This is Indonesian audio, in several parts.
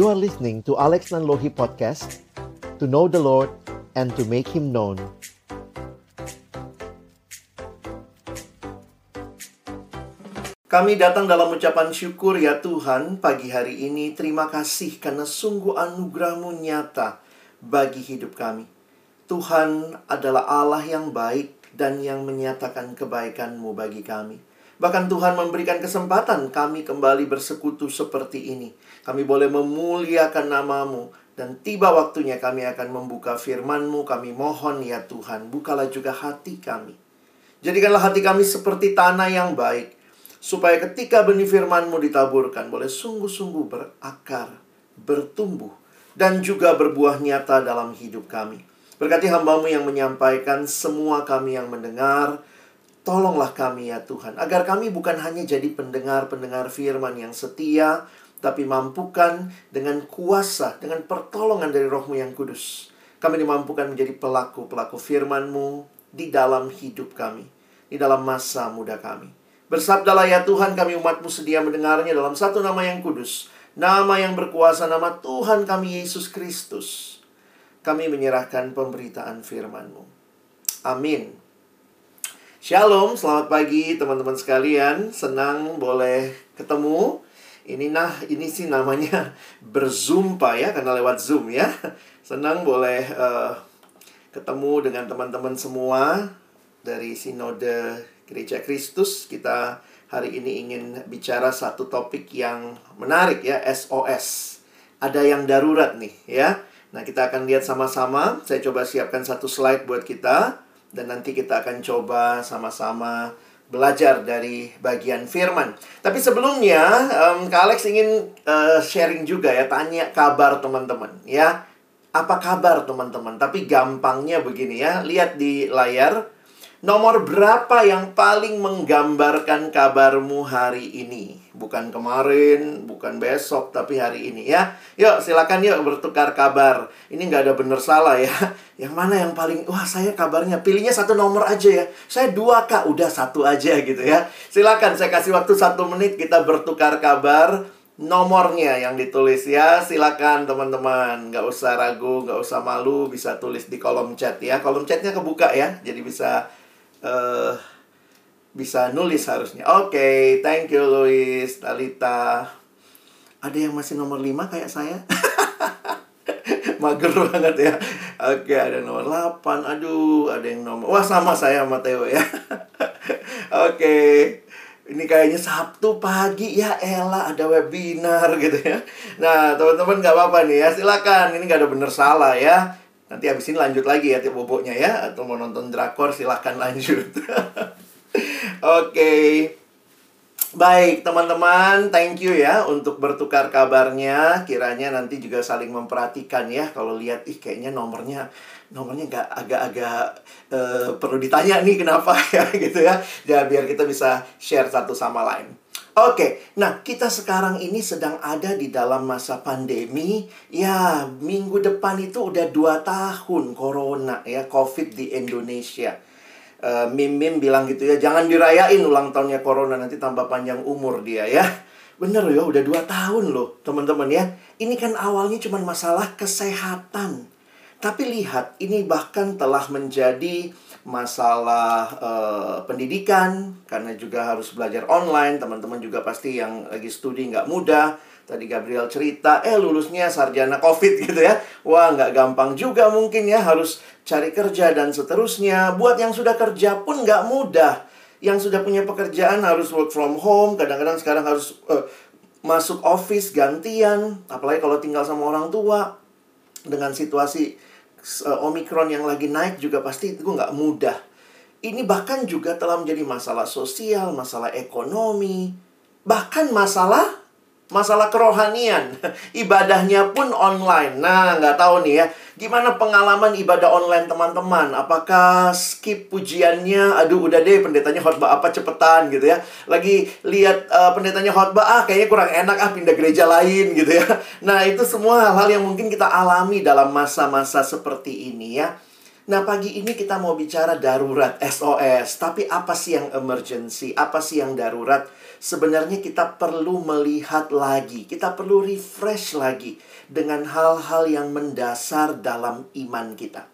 You are listening to Alex Nanlohi Podcast To know the Lord and to make Him known Kami datang dalam ucapan syukur ya Tuhan pagi hari ini. Terima kasih karena sungguh anugerahmu nyata bagi hidup kami. Tuhan adalah Allah yang baik dan yang menyatakan kebaikanmu bagi kami. Bahkan Tuhan memberikan kesempatan kami kembali bersekutu seperti ini. Kami boleh memuliakan namamu. Dan tiba waktunya kami akan membuka firmanmu. Kami mohon ya Tuhan, bukalah juga hati kami. Jadikanlah hati kami seperti tanah yang baik supaya ketika benih firman-Mu ditaburkan boleh sungguh-sungguh berakar, bertumbuh, dan juga berbuah nyata dalam hidup kami. Berkati hambamu yang menyampaikan semua kami yang mendengar, tolonglah kami ya Tuhan, agar kami bukan hanya jadi pendengar-pendengar firman yang setia, tapi mampukan dengan kuasa, dengan pertolongan dari rohmu yang kudus. Kami dimampukan menjadi pelaku-pelaku firman-Mu di dalam hidup kami, di dalam masa muda kami. Bersabdalah ya Tuhan kami umatmu sedia mendengarnya dalam satu nama yang kudus. Nama yang berkuasa, nama Tuhan kami Yesus Kristus. Kami menyerahkan pemberitaan firman-Mu. Amin. Shalom, selamat pagi teman-teman sekalian. Senang boleh ketemu. Ini nah, ini sih namanya berzumpa ya, karena lewat Zoom ya. Senang boleh uh, ketemu dengan teman-teman semua dari Sinode Gereja Kristus kita hari ini ingin bicara satu topik yang menarik ya SOS. Ada yang darurat nih ya. Nah, kita akan lihat sama-sama. Saya coba siapkan satu slide buat kita dan nanti kita akan coba sama-sama belajar dari bagian firman. Tapi sebelumnya, um, Kak Alex ingin uh, sharing juga ya, tanya kabar teman-teman ya. Apa kabar teman-teman? Tapi gampangnya begini ya, lihat di layar Nomor berapa yang paling menggambarkan kabarmu hari ini? Bukan kemarin, bukan besok, tapi hari ini ya. Yuk, silakan yuk bertukar kabar. Ini nggak ada bener salah ya. Yang mana yang paling, wah saya kabarnya, pilihnya satu nomor aja ya. Saya dua kak, udah satu aja gitu ya. Silakan, saya kasih waktu satu menit kita bertukar kabar nomornya yang ditulis ya silakan teman-teman nggak usah ragu nggak usah malu bisa tulis di kolom chat ya kolom chatnya kebuka ya jadi bisa uh, bisa nulis harusnya. Oke, okay, thank you Louis, Talita. Ada yang masih nomor 5 kayak saya? Mager banget ya. Oke, okay, ada nomor 8. Aduh, ada yang nomor... Wah, sama saya sama Theo ya. Oke. okay. Ini kayaknya Sabtu pagi ya Ella ada webinar gitu ya. Nah teman-teman nggak apa-apa nih ya silakan ini nggak ada bener salah ya Nanti habis ini lanjut lagi ya tiap boboknya ya Atau mau nonton drakor silahkan lanjut Oke okay. Baik teman-teman Thank you ya untuk bertukar kabarnya Kiranya nanti juga saling memperhatikan ya Kalau lihat ih kayaknya nomornya Nomornya nggak agak-agak uh, Perlu ditanya nih kenapa ya gitu ya Ya biar kita bisa share satu sama lain Oke, nah kita sekarang ini sedang ada di dalam masa pandemi. Ya, minggu depan itu udah dua tahun corona ya, COVID di Indonesia. Uh, Mim Mim bilang gitu ya, jangan dirayain ulang tahunnya corona, nanti tambah panjang umur dia ya. Bener ya, udah dua tahun loh teman-teman ya. Ini kan awalnya cuma masalah kesehatan. Tapi lihat, ini bahkan telah menjadi masalah uh, pendidikan karena juga harus belajar online teman-teman juga pasti yang lagi studi nggak mudah tadi Gabriel cerita eh lulusnya sarjana covid gitu ya. Wah nggak gampang juga mungkin ya harus cari kerja dan seterusnya. Buat yang sudah kerja pun nggak mudah. Yang sudah punya pekerjaan harus work from home kadang-kadang sekarang harus uh, masuk office gantian apalagi kalau tinggal sama orang tua. Dengan situasi uh, Omikron yang lagi naik juga pasti itu nggak mudah. Ini bahkan juga telah menjadi masalah sosial, masalah ekonomi, bahkan masalah masalah kerohanian. Ibadahnya pun online. Nah, nggak tahu nih ya. Gimana pengalaman ibadah online teman-teman? Apakah skip pujiannya? Aduh, udah deh pendetanya khotbah apa cepetan gitu ya. Lagi lihat uh, pendetanya khotbah, ah kayaknya kurang enak ah pindah gereja lain gitu ya. Nah, itu semua hal-hal yang mungkin kita alami dalam masa-masa seperti ini ya. Nah, pagi ini kita mau bicara darurat SOS, tapi apa sih yang emergency? Apa sih yang darurat? Sebenarnya kita perlu melihat lagi, kita perlu refresh lagi dengan hal-hal yang mendasar dalam iman kita.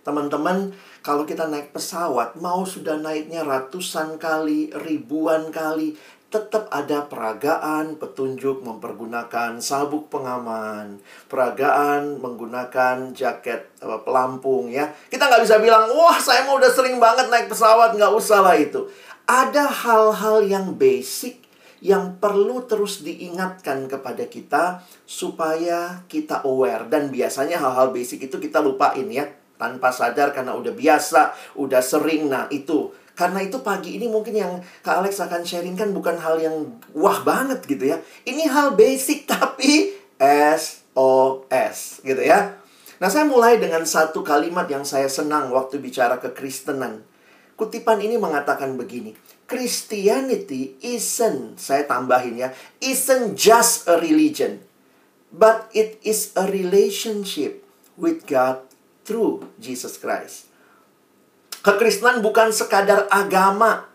Teman-teman, kalau kita naik pesawat, mau sudah naiknya ratusan kali, ribuan kali, tetap ada peragaan, petunjuk mempergunakan sabuk pengaman, peragaan menggunakan jaket uh, pelampung ya. Kita nggak bisa bilang, wah saya mau udah sering banget naik pesawat, nggak usah lah itu. Ada hal-hal yang basic yang perlu terus diingatkan kepada kita supaya kita aware. Dan biasanya hal-hal basic itu kita lupain ya. Tanpa sadar karena udah biasa, udah sering. Nah itu karena itu pagi ini mungkin yang Kak Alex akan sharing kan bukan hal yang wah banget gitu ya. Ini hal basic tapi SOS gitu ya. Nah saya mulai dengan satu kalimat yang saya senang waktu bicara kekristenan. Kutipan ini mengatakan begini. Christianity isn't, saya tambahin ya, isn't just a religion. But it is a relationship with God through Jesus Christ. Kekristenan bukan sekadar agama,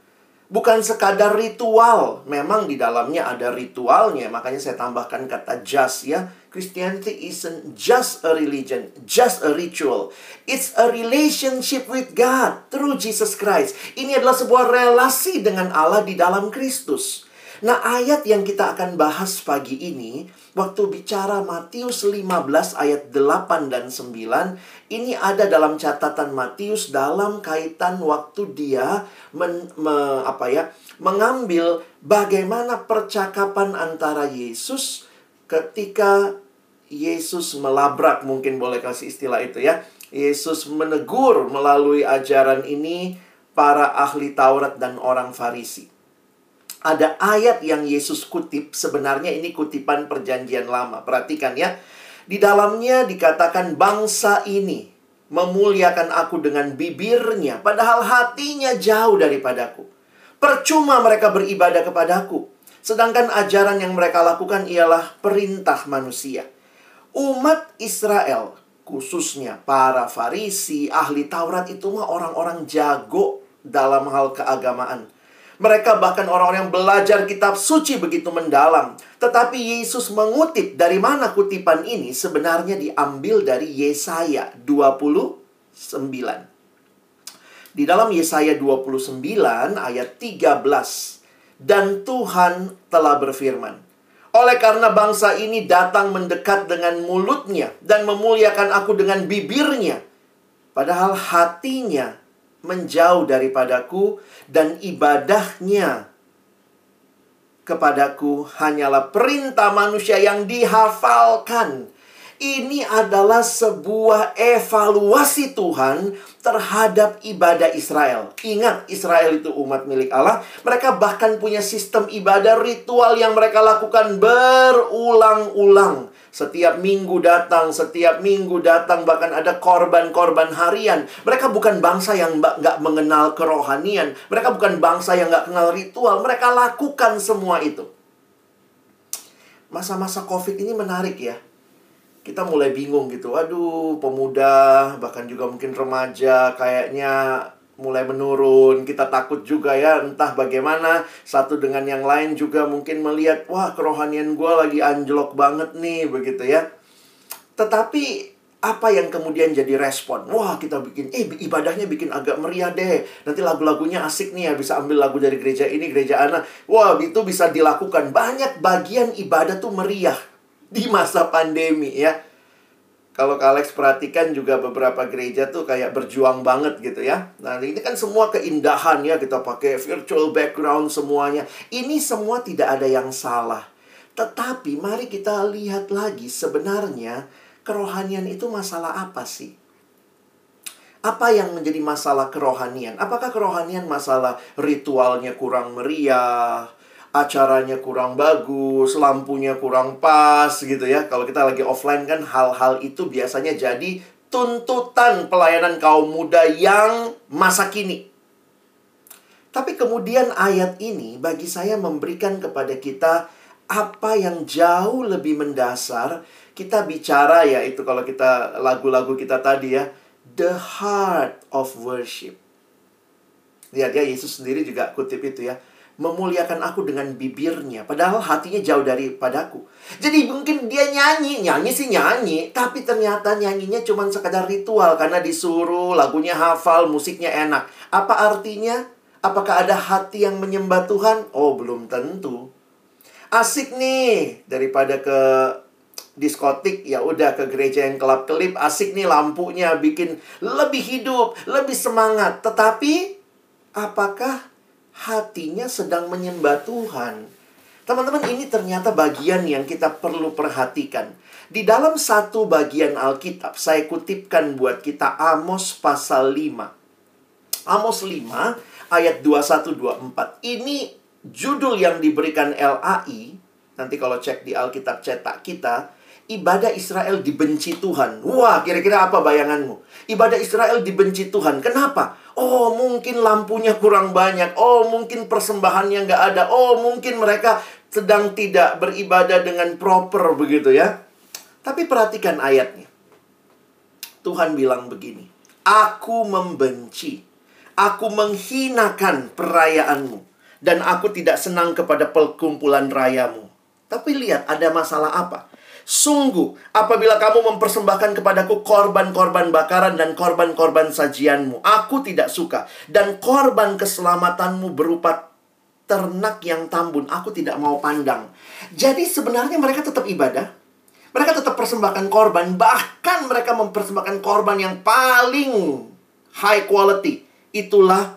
bukan sekadar ritual. Memang di dalamnya ada ritualnya, makanya saya tambahkan kata just ya. Christianity isn't just a religion, just a ritual. It's a relationship with God through Jesus Christ. Ini adalah sebuah relasi dengan Allah di dalam Kristus. Nah, ayat yang kita akan bahas pagi ini, waktu bicara Matius 15 ayat 8 dan 9, ini ada dalam catatan Matius dalam kaitan waktu dia men, me, apa ya, mengambil bagaimana percakapan antara Yesus ketika Yesus melabrak mungkin boleh kasih istilah itu ya. Yesus menegur melalui ajaran ini para ahli Taurat dan orang Farisi ada ayat yang Yesus kutip, sebenarnya ini kutipan perjanjian lama. Perhatikan ya. Di dalamnya dikatakan bangsa ini memuliakan aku dengan bibirnya, padahal hatinya jauh daripadaku. Percuma mereka beribadah kepadaku. Sedangkan ajaran yang mereka lakukan ialah perintah manusia. Umat Israel, khususnya para Farisi, ahli Taurat itu mah orang-orang jago dalam hal keagamaan mereka bahkan orang-orang yang belajar kitab suci begitu mendalam. Tetapi Yesus mengutip dari mana kutipan ini sebenarnya diambil dari Yesaya 29. Di dalam Yesaya 29 ayat 13. Dan Tuhan telah berfirman. Oleh karena bangsa ini datang mendekat dengan mulutnya dan memuliakan aku dengan bibirnya. Padahal hatinya menjauh daripadaku dan ibadahnya kepadaku hanyalah perintah manusia yang dihafalkan. Ini adalah sebuah evaluasi Tuhan terhadap ibadah Israel. Ingat, Israel itu umat milik Allah. Mereka bahkan punya sistem ibadah ritual yang mereka lakukan berulang-ulang. Setiap minggu datang, setiap minggu datang, bahkan ada korban-korban harian. Mereka bukan bangsa yang nggak mengenal kerohanian. Mereka bukan bangsa yang nggak kenal ritual. Mereka lakukan semua itu. Masa-masa COVID ini menarik ya. Kita mulai bingung gitu. Aduh, pemuda, bahkan juga mungkin remaja, kayaknya mulai menurun. Kita takut juga ya, entah bagaimana satu dengan yang lain juga mungkin melihat, wah kerohanian gue lagi anjlok banget nih, begitu ya. Tetapi apa yang kemudian jadi respon? Wah, kita bikin, eh ibadahnya bikin agak meriah deh. Nanti lagu-lagunya asik nih ya, bisa ambil lagu dari gereja ini, gereja ana. Wah, itu bisa dilakukan. Banyak bagian ibadah tuh meriah di masa pandemi ya kalau Kak Alex perhatikan juga beberapa gereja tuh kayak berjuang banget gitu ya. Nah, ini kan semua keindahan ya, kita pakai virtual background semuanya. Ini semua tidak ada yang salah. Tetapi mari kita lihat lagi sebenarnya kerohanian itu masalah apa sih? Apa yang menjadi masalah kerohanian? Apakah kerohanian masalah ritualnya kurang meriah, acaranya kurang bagus, lampunya kurang pas gitu ya. Kalau kita lagi offline kan hal-hal itu biasanya jadi tuntutan pelayanan kaum muda yang masa kini. Tapi kemudian ayat ini bagi saya memberikan kepada kita apa yang jauh lebih mendasar. Kita bicara ya itu kalau kita lagu-lagu kita tadi ya. The heart of worship. Lihat ya, Yesus sendiri juga kutip itu ya. Memuliakan aku dengan bibirnya. Padahal hatinya jauh daripadaku. Jadi mungkin dia nyanyi. Nyanyi sih nyanyi. Tapi ternyata nyanyinya cuma sekadar ritual. Karena disuruh, lagunya hafal, musiknya enak. Apa artinya? Apakah ada hati yang menyembah Tuhan? Oh, belum tentu. Asik nih. Daripada ke diskotik ya udah ke gereja yang kelap kelip asik nih lampunya bikin lebih hidup lebih semangat tetapi apakah hatinya sedang menyembah Tuhan. Teman-teman ini ternyata bagian yang kita perlu perhatikan. Di dalam satu bagian Alkitab saya kutipkan buat kita Amos pasal 5 Amos 5 ayat 21 24 ini judul yang diberikan LAI nanti kalau cek di Alkitab cetak kita ibadah Israel dibenci Tuhan. Wah, kira-kira apa bayanganmu? Ibadah Israel dibenci Tuhan. Kenapa? Oh, mungkin lampunya kurang banyak. Oh, mungkin persembahannya nggak ada. Oh, mungkin mereka sedang tidak beribadah dengan proper begitu ya. Tapi perhatikan ayatnya. Tuhan bilang begini. Aku membenci. Aku menghinakan perayaanmu. Dan aku tidak senang kepada perkumpulan rayamu. Tapi lihat ada masalah apa? Sungguh, apabila kamu mempersembahkan kepadaku korban-korban bakaran dan korban-korban sajianmu, aku tidak suka. Dan korban keselamatanmu berupa ternak yang tambun, aku tidak mau pandang. Jadi sebenarnya mereka tetap ibadah. Mereka tetap persembahkan korban, bahkan mereka mempersembahkan korban yang paling high quality. Itulah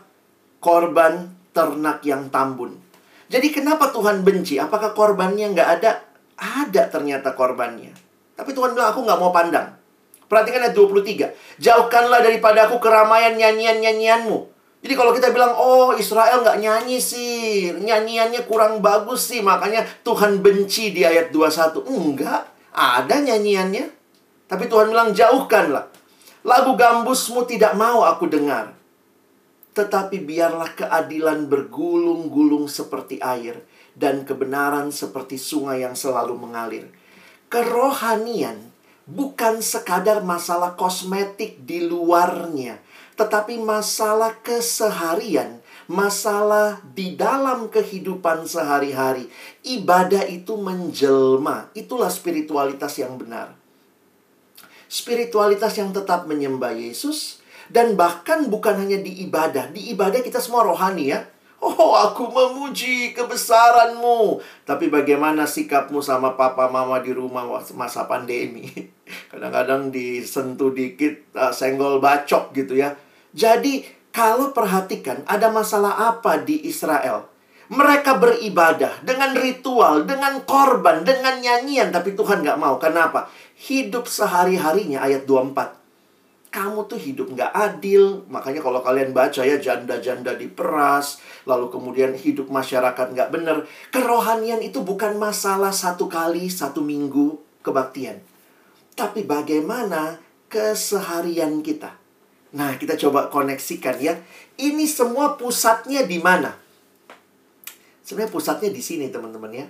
korban ternak yang tambun. Jadi kenapa Tuhan benci? Apakah korbannya nggak ada? Ada ternyata korbannya. Tapi Tuhan bilang, aku nggak mau pandang. Perhatikan ayat 23. Jauhkanlah daripada aku keramaian nyanyian-nyanyianmu. Jadi kalau kita bilang, oh Israel nggak nyanyi sih. Nyanyiannya kurang bagus sih. Makanya Tuhan benci di ayat 21. Enggak. Ada nyanyiannya. Tapi Tuhan bilang, jauhkanlah. Lagu gambusmu tidak mau aku dengar. Tetapi biarlah keadilan bergulung-gulung seperti air dan kebenaran seperti sungai yang selalu mengalir. Kerohanian bukan sekadar masalah kosmetik di luarnya, tetapi masalah keseharian, masalah di dalam kehidupan sehari-hari. Ibadah itu menjelma, itulah spiritualitas yang benar. Spiritualitas yang tetap menyembah Yesus dan bahkan bukan hanya di ibadah, di ibadah kita semua rohani ya. Oh, aku memuji kebesaranmu. Tapi bagaimana sikapmu sama papa mama di rumah masa pandemi? Kadang-kadang disentuh dikit, uh, senggol bacok gitu ya. Jadi, kalau perhatikan, ada masalah apa di Israel? Mereka beribadah dengan ritual, dengan korban, dengan nyanyian. Tapi Tuhan nggak mau. Kenapa? Hidup sehari-harinya ayat 24 kamu tuh hidup nggak adil. Makanya kalau kalian baca ya janda-janda diperas, lalu kemudian hidup masyarakat nggak benar. Kerohanian itu bukan masalah satu kali, satu minggu kebaktian. Tapi bagaimana keseharian kita. Nah, kita coba koneksikan ya. Ini semua pusatnya di mana? Sebenarnya pusatnya di sini, teman-teman ya.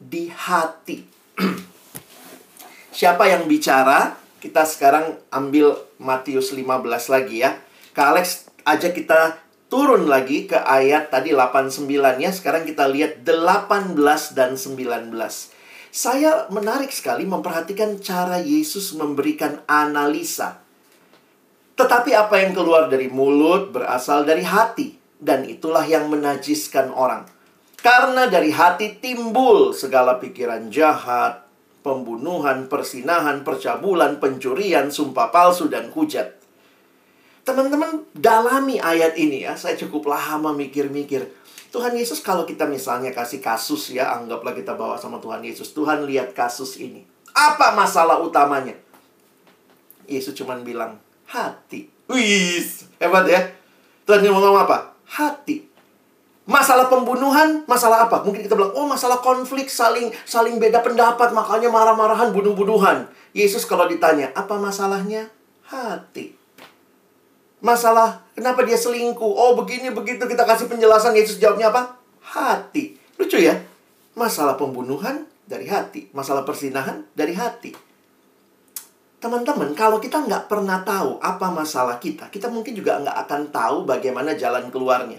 Di hati. Siapa yang bicara? Kita sekarang ambil Matius 15 lagi ya. Kak Alex aja kita turun lagi ke ayat tadi 89 ya. Sekarang kita lihat 18 dan 19. Saya menarik sekali memperhatikan cara Yesus memberikan analisa. Tetapi apa yang keluar dari mulut berasal dari hati. Dan itulah yang menajiskan orang. Karena dari hati timbul segala pikiran jahat, pembunuhan, persinahan, percabulan, pencurian, sumpah palsu, dan hujat. Teman-teman, dalami ayat ini ya. Saya cukup lama mikir-mikir. Tuhan Yesus kalau kita misalnya kasih kasus ya, anggaplah kita bawa sama Tuhan Yesus. Tuhan lihat kasus ini. Apa masalah utamanya? Yesus cuma bilang, hati. Wis, hebat ya. Tuhan ngomong apa? Hati. Masalah pembunuhan, masalah apa? Mungkin kita bilang, oh masalah konflik, saling saling beda pendapat, makanya marah-marahan, bunuh-bunuhan. Yesus kalau ditanya, apa masalahnya? Hati. Masalah, kenapa dia selingkuh? Oh begini, begitu, kita kasih penjelasan. Yesus jawabnya apa? Hati. Lucu ya? Masalah pembunuhan dari hati. Masalah persinahan dari hati. Teman-teman, kalau kita nggak pernah tahu apa masalah kita, kita mungkin juga nggak akan tahu bagaimana jalan keluarnya.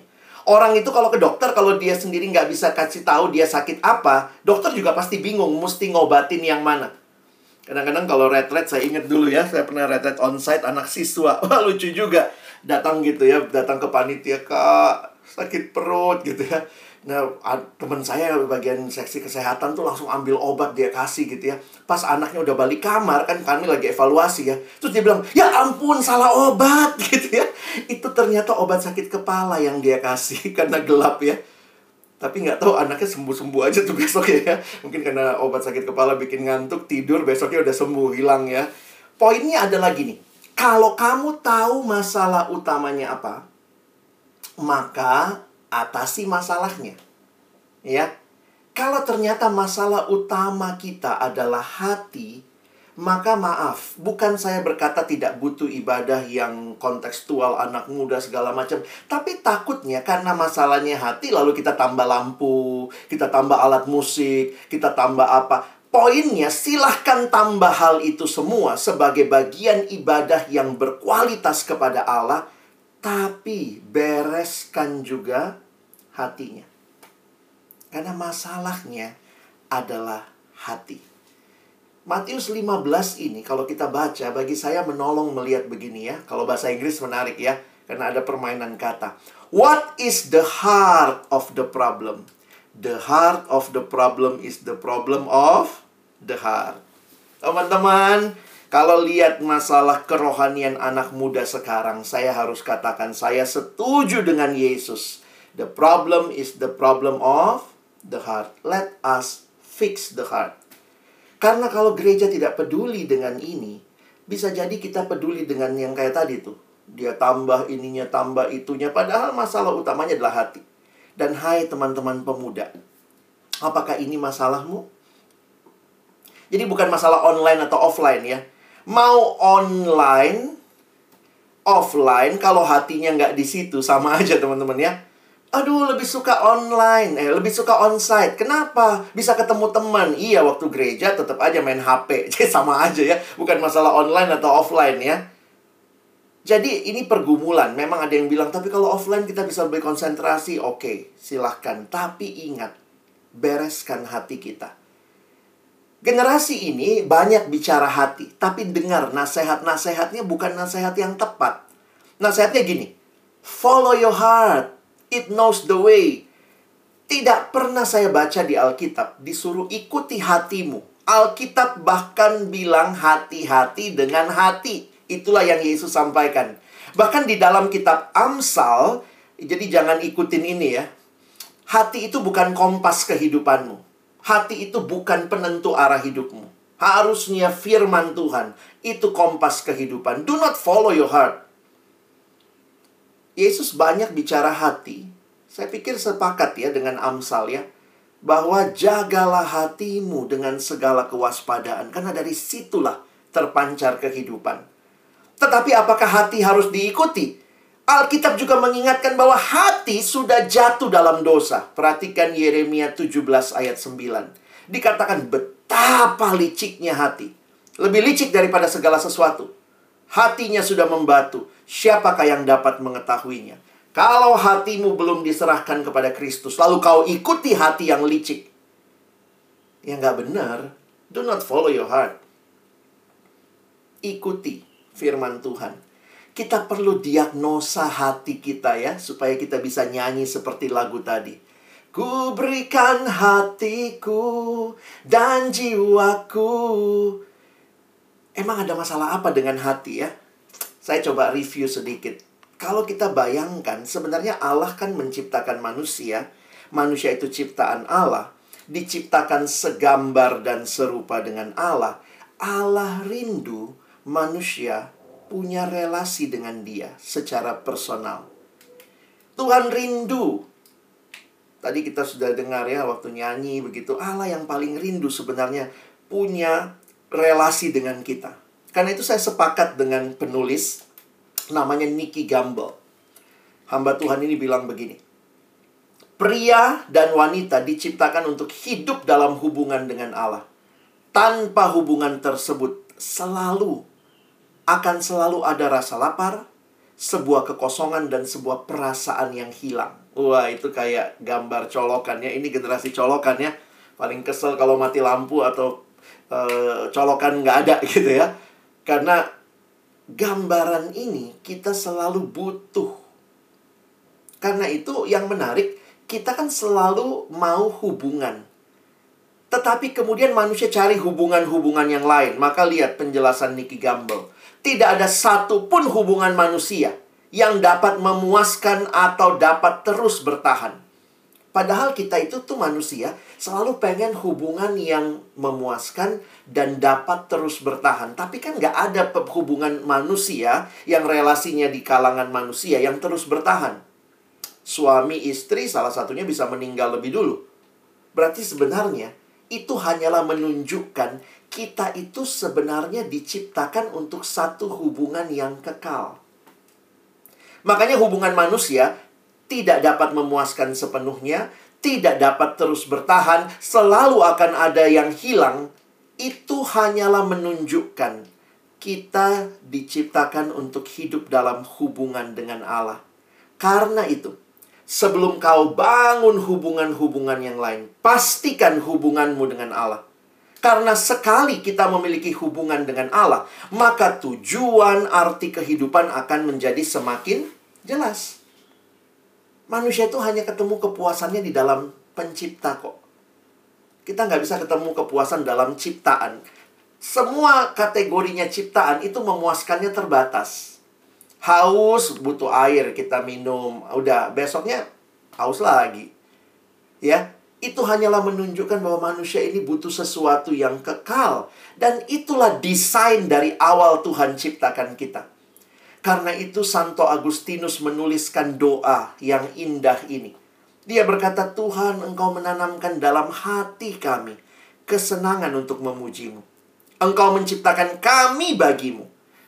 Orang itu kalau ke dokter, kalau dia sendiri nggak bisa kasih tahu dia sakit apa, dokter juga pasti bingung mesti ngobatin yang mana. Kadang-kadang kalau retret saya ingat dulu ya, saya pernah retret onsite anak siswa. Wah, lucu juga. Datang gitu ya, datang ke panitia, "Kak, sakit perut" gitu ya. Nah, teman saya bagian seksi kesehatan tuh langsung ambil obat dia kasih gitu ya. Pas anaknya udah balik kamar kan kami lagi evaluasi ya. Terus dia bilang, "Ya ampun, salah obat." gitu ya. Itu ternyata obat sakit kepala yang dia kasih karena gelap ya. Tapi nggak tahu anaknya sembuh-sembuh aja tuh besok ya. Mungkin karena obat sakit kepala bikin ngantuk, tidur, besoknya udah sembuh, hilang ya. Poinnya adalah gini. Kalau kamu tahu masalah utamanya apa, maka atasi masalahnya. Ya. Kalau ternyata masalah utama kita adalah hati, maka maaf, bukan saya berkata tidak butuh ibadah yang kontekstual anak muda segala macam, tapi takutnya karena masalahnya hati lalu kita tambah lampu, kita tambah alat musik, kita tambah apa. Poinnya silahkan tambah hal itu semua sebagai bagian ibadah yang berkualitas kepada Allah, tapi bereskan juga hatinya. Karena masalahnya adalah hati. Matius 15 ini kalau kita baca bagi saya menolong melihat begini ya. Kalau bahasa Inggris menarik ya karena ada permainan kata. What is the heart of the problem? The heart of the problem is the problem of the heart. Teman-teman, kalau lihat masalah kerohanian anak muda sekarang, saya harus katakan saya setuju dengan Yesus. The problem is the problem of the heart. Let us fix the heart. Karena kalau gereja tidak peduli dengan ini, bisa jadi kita peduli dengan yang kayak tadi tuh. Dia tambah ininya, tambah itunya. Padahal masalah utamanya adalah hati. Dan hai teman-teman pemuda, apakah ini masalahmu? Jadi bukan masalah online atau offline ya. Mau online, offline, kalau hatinya nggak di situ, sama aja teman-teman ya. Aduh, lebih suka online, eh lebih suka onsite. Kenapa? Bisa ketemu teman. Iya, waktu gereja tetap aja main HP. Jadi sama aja ya, bukan masalah online atau offline ya. Jadi ini pergumulan. Memang ada yang bilang, tapi kalau offline kita bisa lebih konsentrasi. Oke, silahkan. Tapi ingat, bereskan hati kita. Generasi ini banyak bicara hati, tapi dengar nasihat-nasihatnya bukan nasihat yang tepat. Nasihatnya gini, follow your heart It knows the way. Tidak pernah saya baca di Alkitab disuruh ikuti hatimu. Alkitab bahkan bilang hati-hati dengan hati. Itulah yang Yesus sampaikan. Bahkan di dalam kitab Amsal, jadi jangan ikutin ini ya. Hati itu bukan kompas kehidupanmu. Hati itu bukan penentu arah hidupmu. Harusnya firman Tuhan itu kompas kehidupan. Do not follow your heart. Yesus banyak bicara hati. Saya pikir sepakat ya dengan Amsal ya. Bahwa jagalah hatimu dengan segala kewaspadaan. Karena dari situlah terpancar kehidupan. Tetapi apakah hati harus diikuti? Alkitab juga mengingatkan bahwa hati sudah jatuh dalam dosa. Perhatikan Yeremia 17 ayat 9. Dikatakan betapa liciknya hati. Lebih licik daripada segala sesuatu. Hatinya sudah membatu siapakah yang dapat mengetahuinya? Kalau hatimu belum diserahkan kepada Kristus, lalu kau ikuti hati yang licik, yang nggak benar, do not follow your heart. Ikuti firman Tuhan. Kita perlu diagnosa hati kita ya, supaya kita bisa nyanyi seperti lagu tadi. Ku berikan hatiku dan jiwaku. Emang ada masalah apa dengan hati ya? Saya coba review sedikit. Kalau kita bayangkan, sebenarnya Allah kan menciptakan manusia. Manusia itu ciptaan Allah. Diciptakan segambar dan serupa dengan Allah. Allah rindu manusia punya relasi dengan dia secara personal. Tuhan rindu. Tadi kita sudah dengar ya waktu nyanyi begitu. Allah yang paling rindu sebenarnya punya relasi dengan kita. Karena itu saya sepakat dengan penulis namanya Nicky Gamble. Hamba Tuhan ini bilang begini. Pria dan wanita diciptakan untuk hidup dalam hubungan dengan Allah. Tanpa hubungan tersebut, selalu akan selalu ada rasa lapar, sebuah kekosongan dan sebuah perasaan yang hilang. Wah, itu kayak gambar colokan ya. Ini generasi colokan ya. Paling kesel kalau mati lampu atau uh, colokan nggak ada gitu ya. Karena gambaran ini kita selalu butuh. Karena itu yang menarik, kita kan selalu mau hubungan. Tetapi kemudian manusia cari hubungan-hubungan yang lain. Maka lihat penjelasan Nicky Gamble tidak ada satupun hubungan manusia yang dapat memuaskan atau dapat terus bertahan. Padahal kita itu tuh manusia selalu pengen hubungan yang memuaskan dan dapat terus bertahan. Tapi kan nggak ada hubungan manusia yang relasinya di kalangan manusia yang terus bertahan. Suami istri salah satunya bisa meninggal lebih dulu. Berarti sebenarnya itu hanyalah menunjukkan kita itu sebenarnya diciptakan untuk satu hubungan yang kekal. Makanya hubungan manusia tidak dapat memuaskan sepenuhnya, tidak dapat terus bertahan, selalu akan ada yang hilang. Itu hanyalah menunjukkan kita diciptakan untuk hidup dalam hubungan dengan Allah. Karena itu, sebelum kau bangun hubungan-hubungan yang lain, pastikan hubunganmu dengan Allah. Karena sekali kita memiliki hubungan dengan Allah, maka tujuan arti kehidupan akan menjadi semakin jelas. Manusia itu hanya ketemu kepuasannya di dalam pencipta kok. Kita nggak bisa ketemu kepuasan dalam ciptaan. Semua kategorinya ciptaan itu memuaskannya terbatas. Haus, butuh air, kita minum. Udah, besoknya haus lagi. Ya, itu hanyalah menunjukkan bahwa manusia ini butuh sesuatu yang kekal. Dan itulah desain dari awal Tuhan ciptakan kita. Karena itu Santo Agustinus menuliskan doa yang indah ini. Dia berkata, Tuhan engkau menanamkan dalam hati kami kesenangan untuk memujimu. Engkau menciptakan kami bagimu.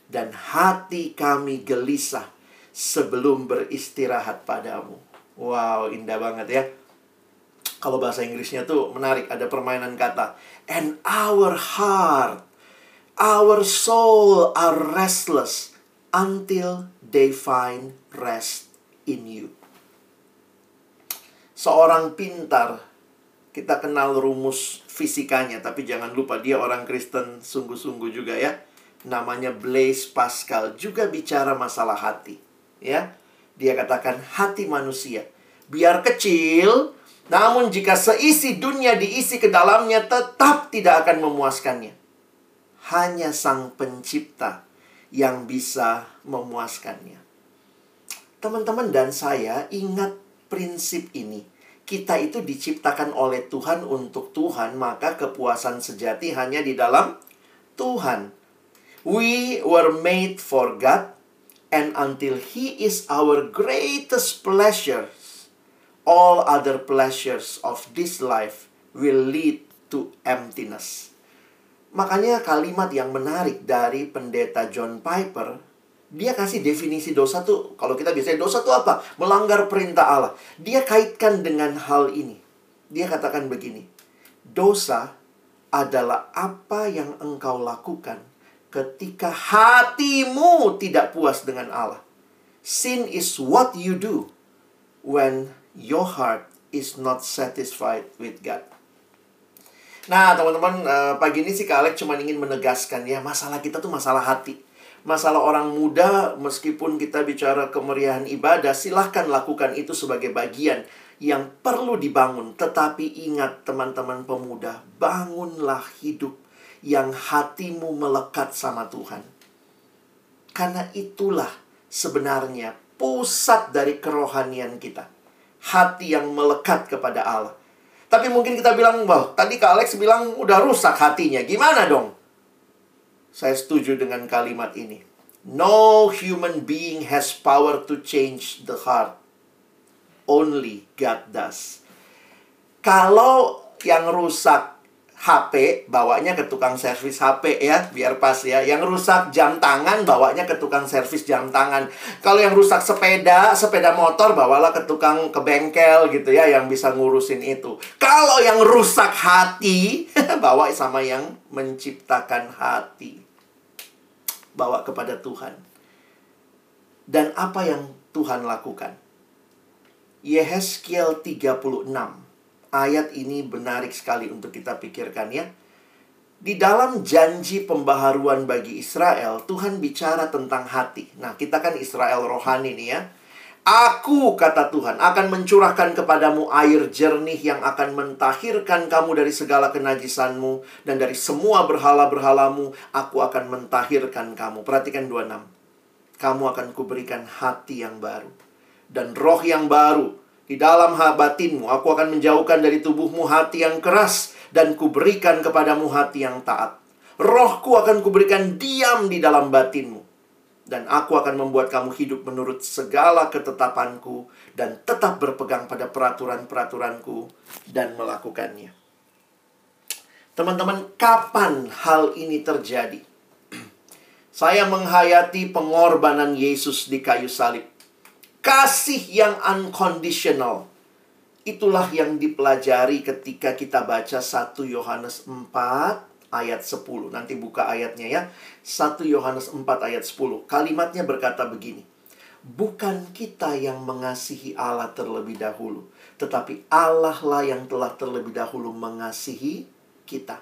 Dan hati kami gelisah sebelum beristirahat padamu. Wow, indah banget ya. Kalau bahasa Inggrisnya tuh menarik, ada permainan kata. And our heart, our soul are restless until they find rest in you. Seorang pintar, kita kenal rumus fisikanya, tapi jangan lupa dia orang Kristen sungguh-sungguh juga ya. Namanya Blaise Pascal, juga bicara masalah hati. Ya, dia katakan hati manusia. Biar kecil, namun jika seisi dunia diisi ke dalamnya tetap tidak akan memuaskannya. Hanya sang pencipta yang bisa memuaskannya. Teman-teman dan saya ingat prinsip ini. Kita itu diciptakan oleh Tuhan untuk Tuhan, maka kepuasan sejati hanya di dalam Tuhan. We were made for God, and until He is our greatest pleasure, all other pleasures of this life will lead to emptiness. Makanya kalimat yang menarik dari pendeta John Piper, dia kasih definisi dosa tuh, kalau kita biasanya dosa tuh apa? Melanggar perintah Allah. Dia kaitkan dengan hal ini. Dia katakan begini, dosa adalah apa yang engkau lakukan ketika hatimu tidak puas dengan Allah. Sin is what you do when your heart is not satisfied with God. Nah, teman-teman, uh, pagi ini sih Kak Alex cuma ingin menegaskan ya, masalah kita tuh masalah hati. Masalah orang muda, meskipun kita bicara kemeriahan ibadah, silahkan lakukan itu sebagai bagian yang perlu dibangun. Tetapi ingat teman-teman pemuda, bangunlah hidup yang hatimu melekat sama Tuhan. Karena itulah sebenarnya pusat dari kerohanian kita hati yang melekat kepada Allah. Tapi mungkin kita bilang, wah tadi Kak Alex bilang udah rusak hatinya. Gimana dong? Saya setuju dengan kalimat ini. No human being has power to change the heart. Only God does. Kalau yang rusak HP, bawanya ke tukang servis HP ya, biar pas ya. Yang rusak jam tangan, bawanya ke tukang servis jam tangan. Kalau yang rusak sepeda, sepeda motor, bawalah ke tukang ke bengkel gitu ya, yang bisa ngurusin itu. Kalau yang rusak hati, bawa sama yang menciptakan hati. bawa kepada Tuhan. Dan apa yang Tuhan lakukan? Yehezkiel 36. Ayat ini menarik sekali untuk kita pikirkan ya. Di dalam janji pembaharuan bagi Israel, Tuhan bicara tentang hati. Nah, kita kan Israel rohani nih ya. Aku, kata Tuhan, akan mencurahkan kepadamu air jernih yang akan mentahirkan kamu dari segala kenajisanmu dan dari semua berhala-berhalamu. Aku akan mentahirkan kamu. Perhatikan 26. Kamu akan kuberikan hati yang baru dan roh yang baru di dalam batinmu. Aku akan menjauhkan dari tubuhmu hati yang keras dan kuberikan kepadamu hati yang taat. Rohku akan kuberikan diam di dalam batinmu. Dan aku akan membuat kamu hidup menurut segala ketetapanku dan tetap berpegang pada peraturan-peraturanku dan melakukannya. Teman-teman, kapan hal ini terjadi? Saya menghayati pengorbanan Yesus di kayu salib. Kasih yang unconditional Itulah yang dipelajari ketika kita baca 1 Yohanes 4 ayat 10. Nanti buka ayatnya ya. 1 Yohanes 4 ayat 10. Kalimatnya berkata begini. Bukan kita yang mengasihi Allah terlebih dahulu. Tetapi Allah lah yang telah terlebih dahulu mengasihi kita.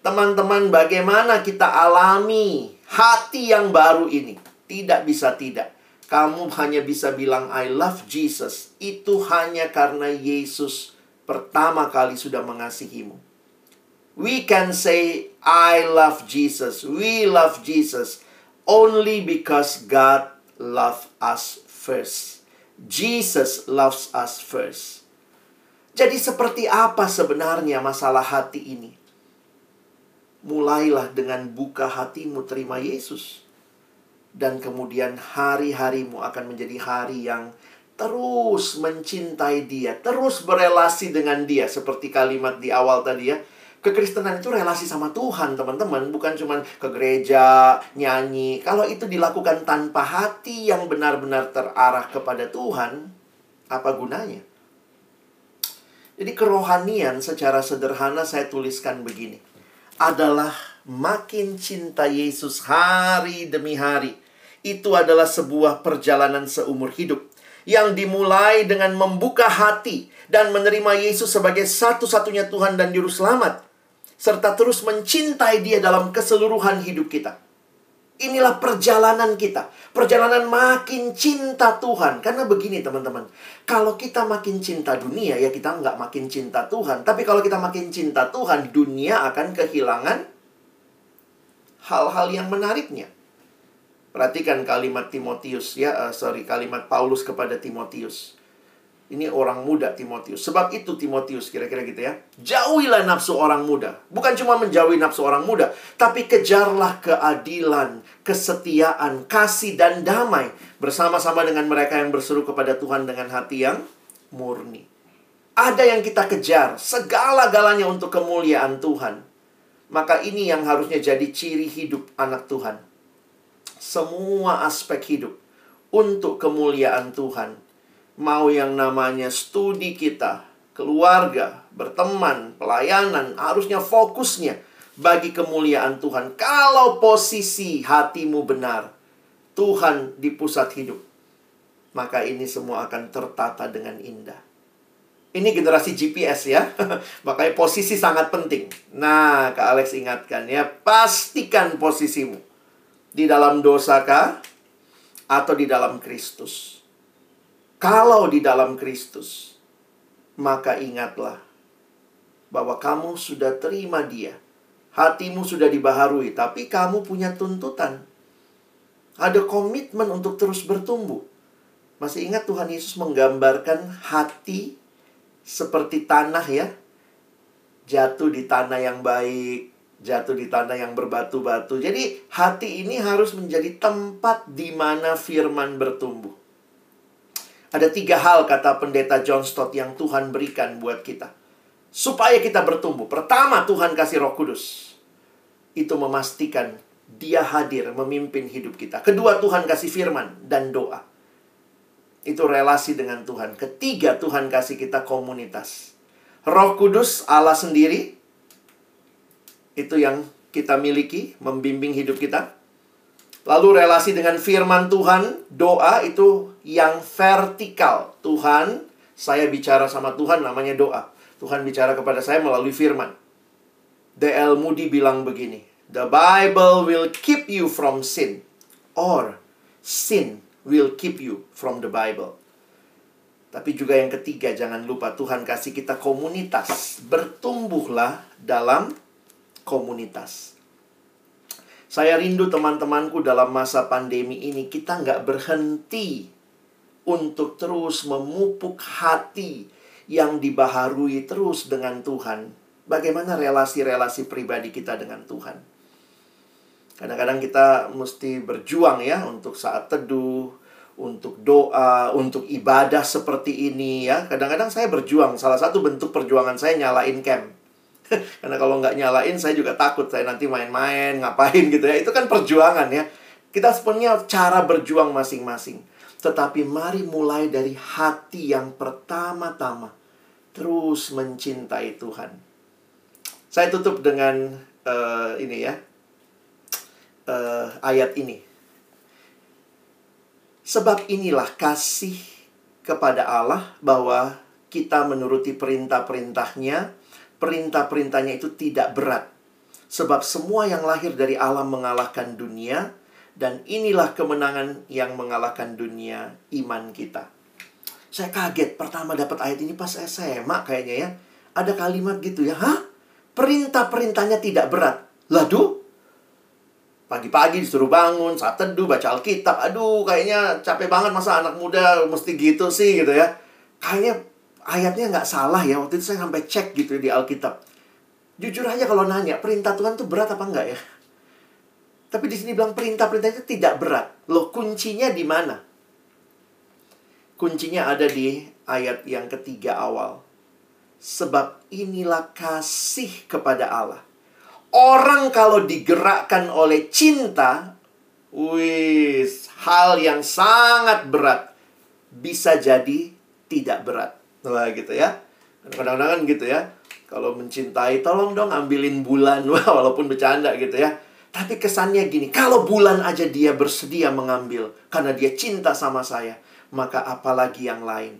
Teman-teman bagaimana kita alami hati yang baru ini? Tidak bisa tidak kamu hanya bisa bilang I love Jesus itu hanya karena Yesus pertama kali sudah mengasihimu. We can say I love Jesus. We love Jesus only because God loved us first. Jesus loves us first. Jadi seperti apa sebenarnya masalah hati ini? Mulailah dengan buka hatimu terima Yesus dan kemudian hari-harimu akan menjadi hari yang terus mencintai dia, terus berelasi dengan dia seperti kalimat di awal tadi ya. Kekristenan itu relasi sama Tuhan, teman-teman, bukan cuma ke gereja, nyanyi. Kalau itu dilakukan tanpa hati yang benar-benar terarah kepada Tuhan, apa gunanya? Jadi kerohanian secara sederhana saya tuliskan begini. Adalah makin cinta Yesus hari demi hari itu adalah sebuah perjalanan seumur hidup yang dimulai dengan membuka hati dan menerima Yesus sebagai satu-satunya Tuhan dan Juru Selamat, serta terus mencintai Dia dalam keseluruhan hidup kita. Inilah perjalanan kita, perjalanan makin cinta Tuhan. Karena begini, teman-teman, kalau kita makin cinta dunia, ya kita nggak makin cinta Tuhan. Tapi kalau kita makin cinta Tuhan, dunia akan kehilangan hal-hal yang menariknya. Perhatikan kalimat Timotius ya, uh, sorry kalimat Paulus kepada Timotius. Ini orang muda Timotius. Sebab itu Timotius kira-kira gitu ya. Jauhilah nafsu orang muda. Bukan cuma menjauhi nafsu orang muda, tapi kejarlah keadilan, kesetiaan, kasih dan damai bersama-sama dengan mereka yang berseru kepada Tuhan dengan hati yang murni. Ada yang kita kejar, segala-galanya untuk kemuliaan Tuhan. Maka ini yang harusnya jadi ciri hidup anak Tuhan semua aspek hidup untuk kemuliaan Tuhan. Mau yang namanya studi kita, keluarga, berteman, pelayanan, harusnya fokusnya bagi kemuliaan Tuhan. Kalau posisi hatimu benar, Tuhan di pusat hidup, maka ini semua akan tertata dengan indah. Ini generasi GPS ya. Makanya posisi sangat penting. Nah, Kak Alex ingatkan ya, pastikan posisimu di dalam dosa kah? Atau di dalam Kristus? Kalau di dalam Kristus, maka ingatlah bahwa kamu sudah terima dia. Hatimu sudah dibaharui, tapi kamu punya tuntutan. Ada komitmen untuk terus bertumbuh. Masih ingat Tuhan Yesus menggambarkan hati seperti tanah ya. Jatuh di tanah yang baik, jatuh di tanah yang berbatu-batu. Jadi hati ini harus menjadi tempat di mana firman bertumbuh. Ada tiga hal kata pendeta John Stott yang Tuhan berikan buat kita. Supaya kita bertumbuh. Pertama Tuhan kasih roh kudus. Itu memastikan dia hadir memimpin hidup kita. Kedua Tuhan kasih firman dan doa. Itu relasi dengan Tuhan. Ketiga Tuhan kasih kita komunitas. Roh kudus Allah sendiri itu yang kita miliki, membimbing hidup kita. Lalu relasi dengan firman Tuhan, doa itu yang vertikal. Tuhan, saya bicara sama Tuhan namanya doa. Tuhan bicara kepada saya melalui firman. D.L. Moody bilang begini, The Bible will keep you from sin or sin will keep you from the Bible. Tapi juga yang ketiga, jangan lupa Tuhan kasih kita komunitas. Bertumbuhlah dalam komunitas. Saya rindu teman-temanku dalam masa pandemi ini kita nggak berhenti untuk terus memupuk hati yang dibaharui terus dengan Tuhan. Bagaimana relasi-relasi pribadi kita dengan Tuhan? Kadang-kadang kita mesti berjuang ya untuk saat teduh, untuk doa, untuk ibadah seperti ini ya. Kadang-kadang saya berjuang. Salah satu bentuk perjuangan saya nyalain camp. Karena kalau nggak nyalain saya juga takut saya nanti main-main, ngapain gitu ya. Itu kan perjuangan ya. Kita sebenarnya cara berjuang masing-masing. Tetapi mari mulai dari hati yang pertama-tama. Terus mencintai Tuhan. Saya tutup dengan uh, ini ya. Uh, ayat ini. Sebab inilah kasih kepada Allah bahwa kita menuruti perintah-perintahnya perintah-perintahnya itu tidak berat. Sebab semua yang lahir dari Allah mengalahkan dunia, dan inilah kemenangan yang mengalahkan dunia, iman kita. Saya kaget pertama dapat ayat ini pas SMA kayaknya ya. Ada kalimat gitu ya, hah? Perintah-perintahnya tidak berat. Lalu, pagi-pagi disuruh bangun, saat teduh, baca Alkitab. Aduh, kayaknya capek banget masa anak muda mesti gitu sih gitu ya. Kayaknya ayatnya nggak salah ya. Waktu itu saya sampai cek gitu di Alkitab. Jujur aja kalau nanya, perintah Tuhan tuh berat apa enggak ya? Tapi di sini bilang perintah-perintahnya tidak berat. Loh, kuncinya di mana? Kuncinya ada di ayat yang ketiga awal. Sebab inilah kasih kepada Allah. Orang kalau digerakkan oleh cinta, wis, hal yang sangat berat bisa jadi tidak berat. Wah gitu ya. Kadang-kadang kan gitu ya. Kalau mencintai, tolong dong ambilin bulan. Wah, walaupun bercanda gitu ya. Tapi kesannya gini, kalau bulan aja dia bersedia mengambil karena dia cinta sama saya, maka apalagi yang lain.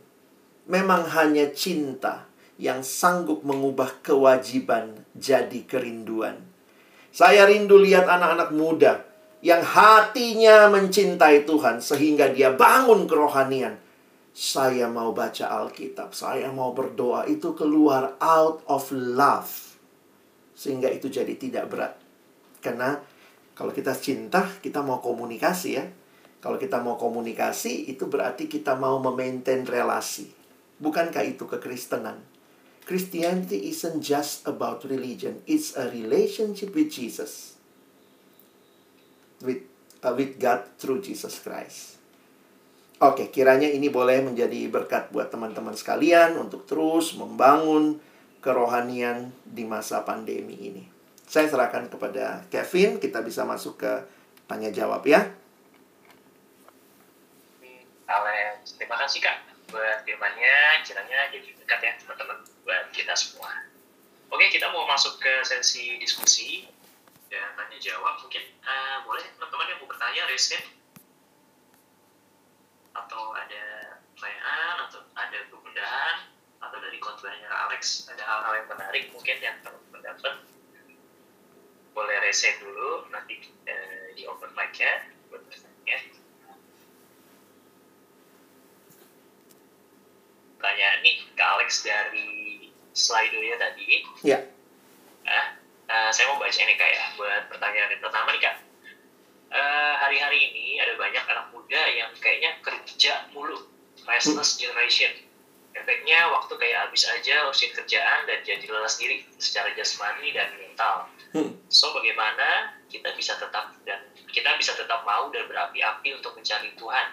Memang hanya cinta yang sanggup mengubah kewajiban jadi kerinduan. Saya rindu lihat anak-anak muda yang hatinya mencintai Tuhan sehingga dia bangun kerohanian saya mau baca Alkitab, saya mau berdoa, itu keluar out of love. Sehingga itu jadi tidak berat. Karena kalau kita cinta, kita mau komunikasi ya. Kalau kita mau komunikasi, itu berarti kita mau memaintain relasi. Bukankah itu kekristenan? Christianity isn't just about religion, it's a relationship with Jesus. With, uh, with God through Jesus Christ. Oke, kiranya ini boleh menjadi berkat buat teman-teman sekalian untuk terus membangun kerohanian di masa pandemi ini. Saya serahkan kepada Kevin, kita bisa masuk ke tanya jawab ya. Alex, terima kasih Kak buat firmannya, kiranya jadi berkat ya teman-teman buat kita semua. Oke, kita mau masuk ke sesi diskusi dan tanya jawab. Mungkin uh, boleh teman-teman yang mau bertanya, raise atau ada pertanyaan atau ada kemudahan atau dari khotbahnya Alex ada hal-hal yang menarik mungkin yang teman-teman dapat boleh reset dulu nanti eh, di open mic ya tanya nih ke Alex dari slide ya tadi ya nah, uh, saya mau baca ini kayak buat pertanyaan yang pertama nih kak Eh, hari-hari uh, ini ada banyak anak muda yang kayaknya kerja mulu, restless generation. Efeknya waktu kayak habis aja urusin kerjaan dan jadi lelah diri secara jasmani dan mental. Hmm. So bagaimana kita bisa tetap dan kita bisa tetap mau dan berapi-api untuk mencari Tuhan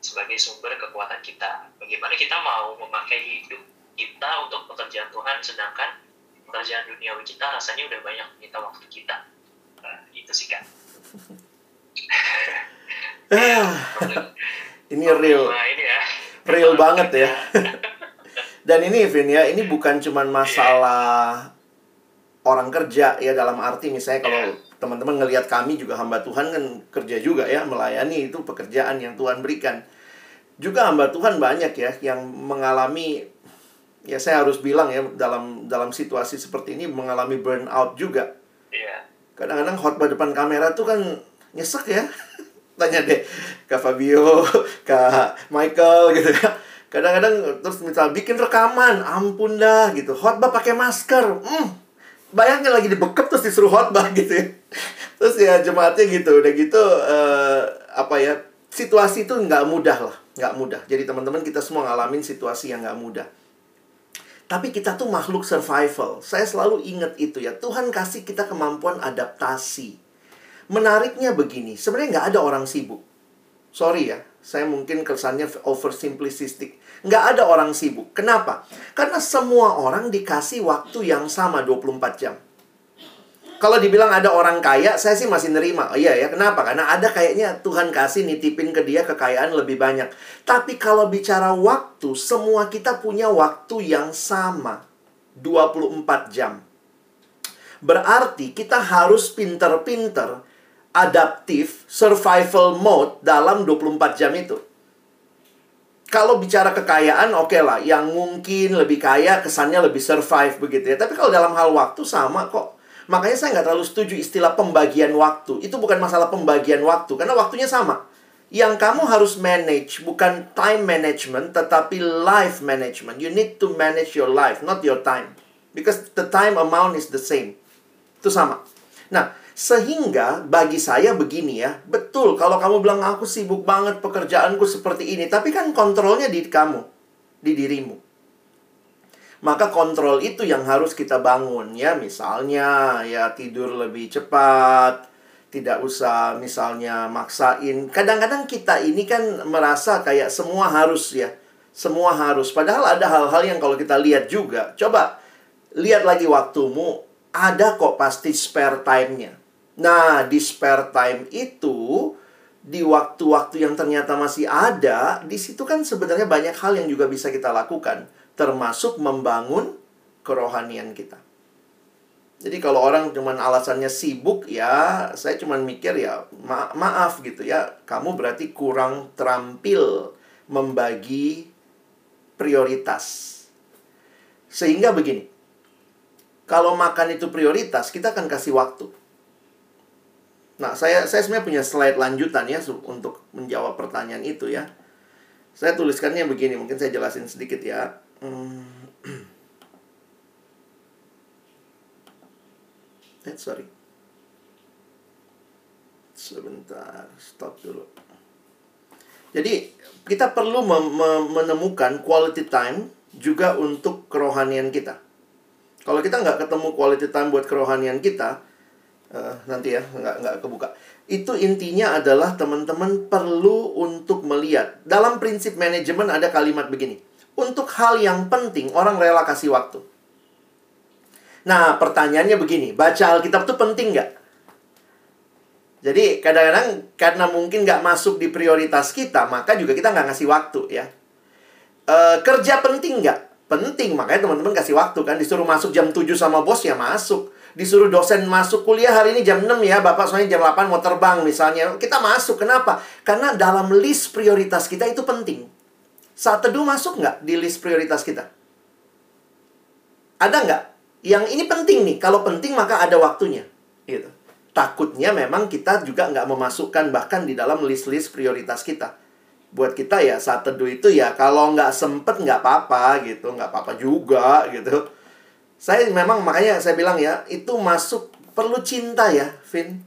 sebagai sumber kekuatan kita. Bagaimana kita mau memakai hidup kita untuk pekerjaan Tuhan sedangkan pekerjaan duniawi kita rasanya udah banyak menyita waktu kita. Nah, itu sih kan. ini real. Ya. Real banget ya. Dan ini Vin ya, ini bukan cuma masalah orang kerja ya dalam arti misalnya kalau teman-teman ngelihat kami juga hamba Tuhan kan kerja juga ya melayani itu pekerjaan yang Tuhan berikan juga hamba Tuhan banyak ya yang mengalami ya saya harus bilang ya dalam dalam situasi seperti ini mengalami burnout juga. Iya. kadang-kadang khotbah depan kamera tuh kan nyesek ya. Tanya deh ke Fabio ke Michael gitu ya. Kadang-kadang terus misal bikin rekaman ampun dah gitu. Khotbah pakai masker. Hmm. Bayangin lagi dibekep terus disuruh khotbah gitu ya. Terus ya jemaatnya gitu. Udah gitu eh, apa ya situasi itu nggak mudah lah. Nggak mudah. Jadi teman-teman kita semua ngalamin situasi yang nggak mudah tapi kita tuh makhluk survival. Saya selalu ingat itu ya. Tuhan kasih kita kemampuan adaptasi. Menariknya begini, sebenarnya nggak ada orang sibuk. Sorry ya, saya mungkin kesannya oversimplistic. Nggak ada orang sibuk. Kenapa? Karena semua orang dikasih waktu yang sama 24 jam. Kalau dibilang ada orang kaya, saya sih masih nerima. Oh iya ya, kenapa? Karena ada kayaknya Tuhan kasih nitipin ke dia kekayaan lebih banyak. Tapi kalau bicara waktu, semua kita punya waktu yang sama. 24 jam. Berarti kita harus pinter-pinter, adaptif, survival mode dalam 24 jam itu. Kalau bicara kekayaan, oke lah. Yang mungkin lebih kaya, kesannya lebih survive begitu ya. Tapi kalau dalam hal waktu, sama kok. Makanya saya nggak terlalu setuju istilah pembagian waktu. Itu bukan masalah pembagian waktu, karena waktunya sama. Yang kamu harus manage bukan time management, tetapi life management. You need to manage your life, not your time. Because the time amount is the same. Itu sama. Nah, sehingga bagi saya begini ya, betul kalau kamu bilang aku sibuk banget pekerjaanku seperti ini, tapi kan kontrolnya di kamu, di dirimu maka kontrol itu yang harus kita bangun ya. Misalnya ya tidur lebih cepat tidak usah misalnya maksain. Kadang-kadang kita ini kan merasa kayak semua harus ya. Semua harus. Padahal ada hal-hal yang kalau kita lihat juga. Coba lihat lagi waktumu. Ada kok pasti spare time-nya. Nah di spare time itu di waktu-waktu yang ternyata masih ada di situ kan sebenarnya banyak hal yang juga bisa kita lakukan termasuk membangun kerohanian kita. Jadi kalau orang cuman alasannya sibuk ya, saya cuman mikir ya ma maaf gitu ya, kamu berarti kurang terampil membagi prioritas. Sehingga begini. Kalau makan itu prioritas, kita akan kasih waktu. Nah, saya saya sebenarnya punya slide lanjutan ya untuk menjawab pertanyaan itu ya. Saya tuliskannya begini, mungkin saya jelasin sedikit ya. Hmm. Eh, sorry. Sebentar, stop dulu. Jadi, kita perlu menemukan quality time juga untuk kerohanian kita. Kalau kita nggak ketemu quality time buat kerohanian kita, uh, nanti ya, nggak, nggak kebuka. Itu intinya adalah teman-teman perlu untuk melihat. Dalam prinsip manajemen ada kalimat begini untuk hal yang penting, orang rela kasih waktu. Nah, pertanyaannya begini, baca Alkitab itu penting nggak? Jadi, kadang-kadang karena mungkin nggak masuk di prioritas kita, maka juga kita nggak ngasih waktu ya. E, kerja penting nggak? Penting, makanya teman-teman kasih waktu kan. Disuruh masuk jam 7 sama bos, ya masuk. Disuruh dosen masuk kuliah hari ini jam 6 ya, Bapak soalnya jam 8 mau terbang misalnya. Kita masuk, kenapa? Karena dalam list prioritas kita itu penting. Saat teduh masuk nggak di list prioritas kita? Ada nggak? Yang ini penting nih. Kalau penting maka ada waktunya. Gitu. Takutnya memang kita juga nggak memasukkan bahkan di dalam list-list prioritas kita. Buat kita ya saat teduh itu ya kalau nggak sempet nggak apa-apa gitu. Nggak apa-apa juga gitu. Saya memang makanya saya bilang ya itu masuk perlu cinta ya, Vin.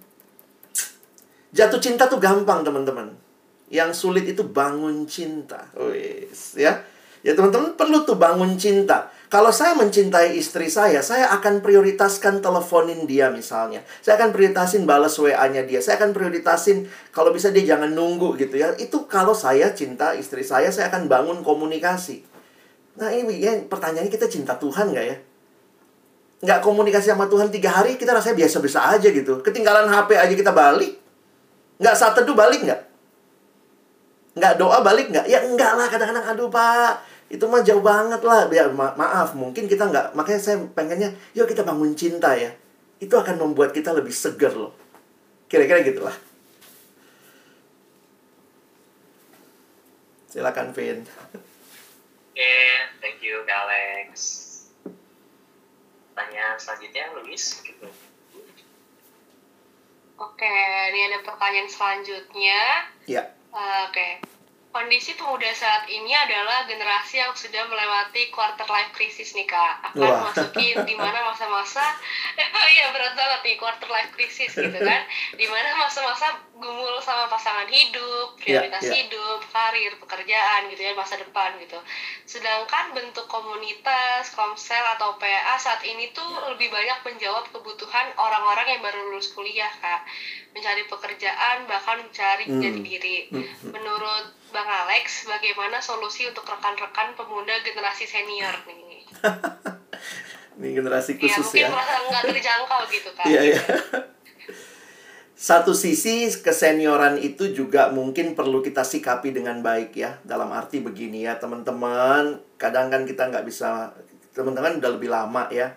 Jatuh cinta tuh gampang teman-teman yang sulit itu bangun cinta. Wis, ya. Ya teman-teman perlu tuh bangun cinta. Kalau saya mencintai istri saya, saya akan prioritaskan teleponin dia misalnya. Saya akan prioritasin balas WA-nya dia. Saya akan prioritasin kalau bisa dia jangan nunggu gitu ya. Itu kalau saya cinta istri saya, saya akan bangun komunikasi. Nah ini ya, pertanyaannya kita cinta Tuhan nggak ya? Nggak komunikasi sama Tuhan tiga hari, kita rasanya biasa-biasa aja gitu. Ketinggalan HP aja kita balik. Nggak saat teduh balik nggak? Nggak doa balik nggak? Ya enggak lah kadang-kadang aduh pak itu mah jauh banget lah ya ma maaf mungkin kita nggak makanya saya pengennya yuk kita bangun cinta ya itu akan membuat kita lebih seger loh. Kira-kira gitulah. Silakan Vin. Oke, thank you Kak Alex. Pertanyaan selanjutnya, Luis. Oke, ini ada pertanyaan selanjutnya. Ya. Uh, Oke. Kondisi pemuda saat ini adalah generasi yang sudah melewati quarter life crisis nih kak. Akan Wah. memasuki di mana masa-masa, iya berat banget nih quarter life crisis gitu kan. Di mana masa-masa gumul sama pasangan hidup, prioritas ya. hidup, karir, pekerjaan gitu ya masa depan gitu. Sedangkan bentuk komunitas, komsel atau PA saat ini tuh lebih banyak menjawab kebutuhan orang-orang yang baru lulus kuliah kak, mencari pekerjaan bahkan mencari Hmm. jati diri. Menurut Bang Alex, bagaimana solusi untuk rekan-rekan pemuda generasi senior nih? Ini generasi Ya, khusus ya. mungkin merasa nggak terjangkau gitu kan? Iya, iya. Satu sisi kesenioran itu juga mungkin perlu kita sikapi dengan baik ya. Dalam arti begini ya, teman-teman. Kadang kan kita nggak bisa, teman-teman udah lebih lama ya.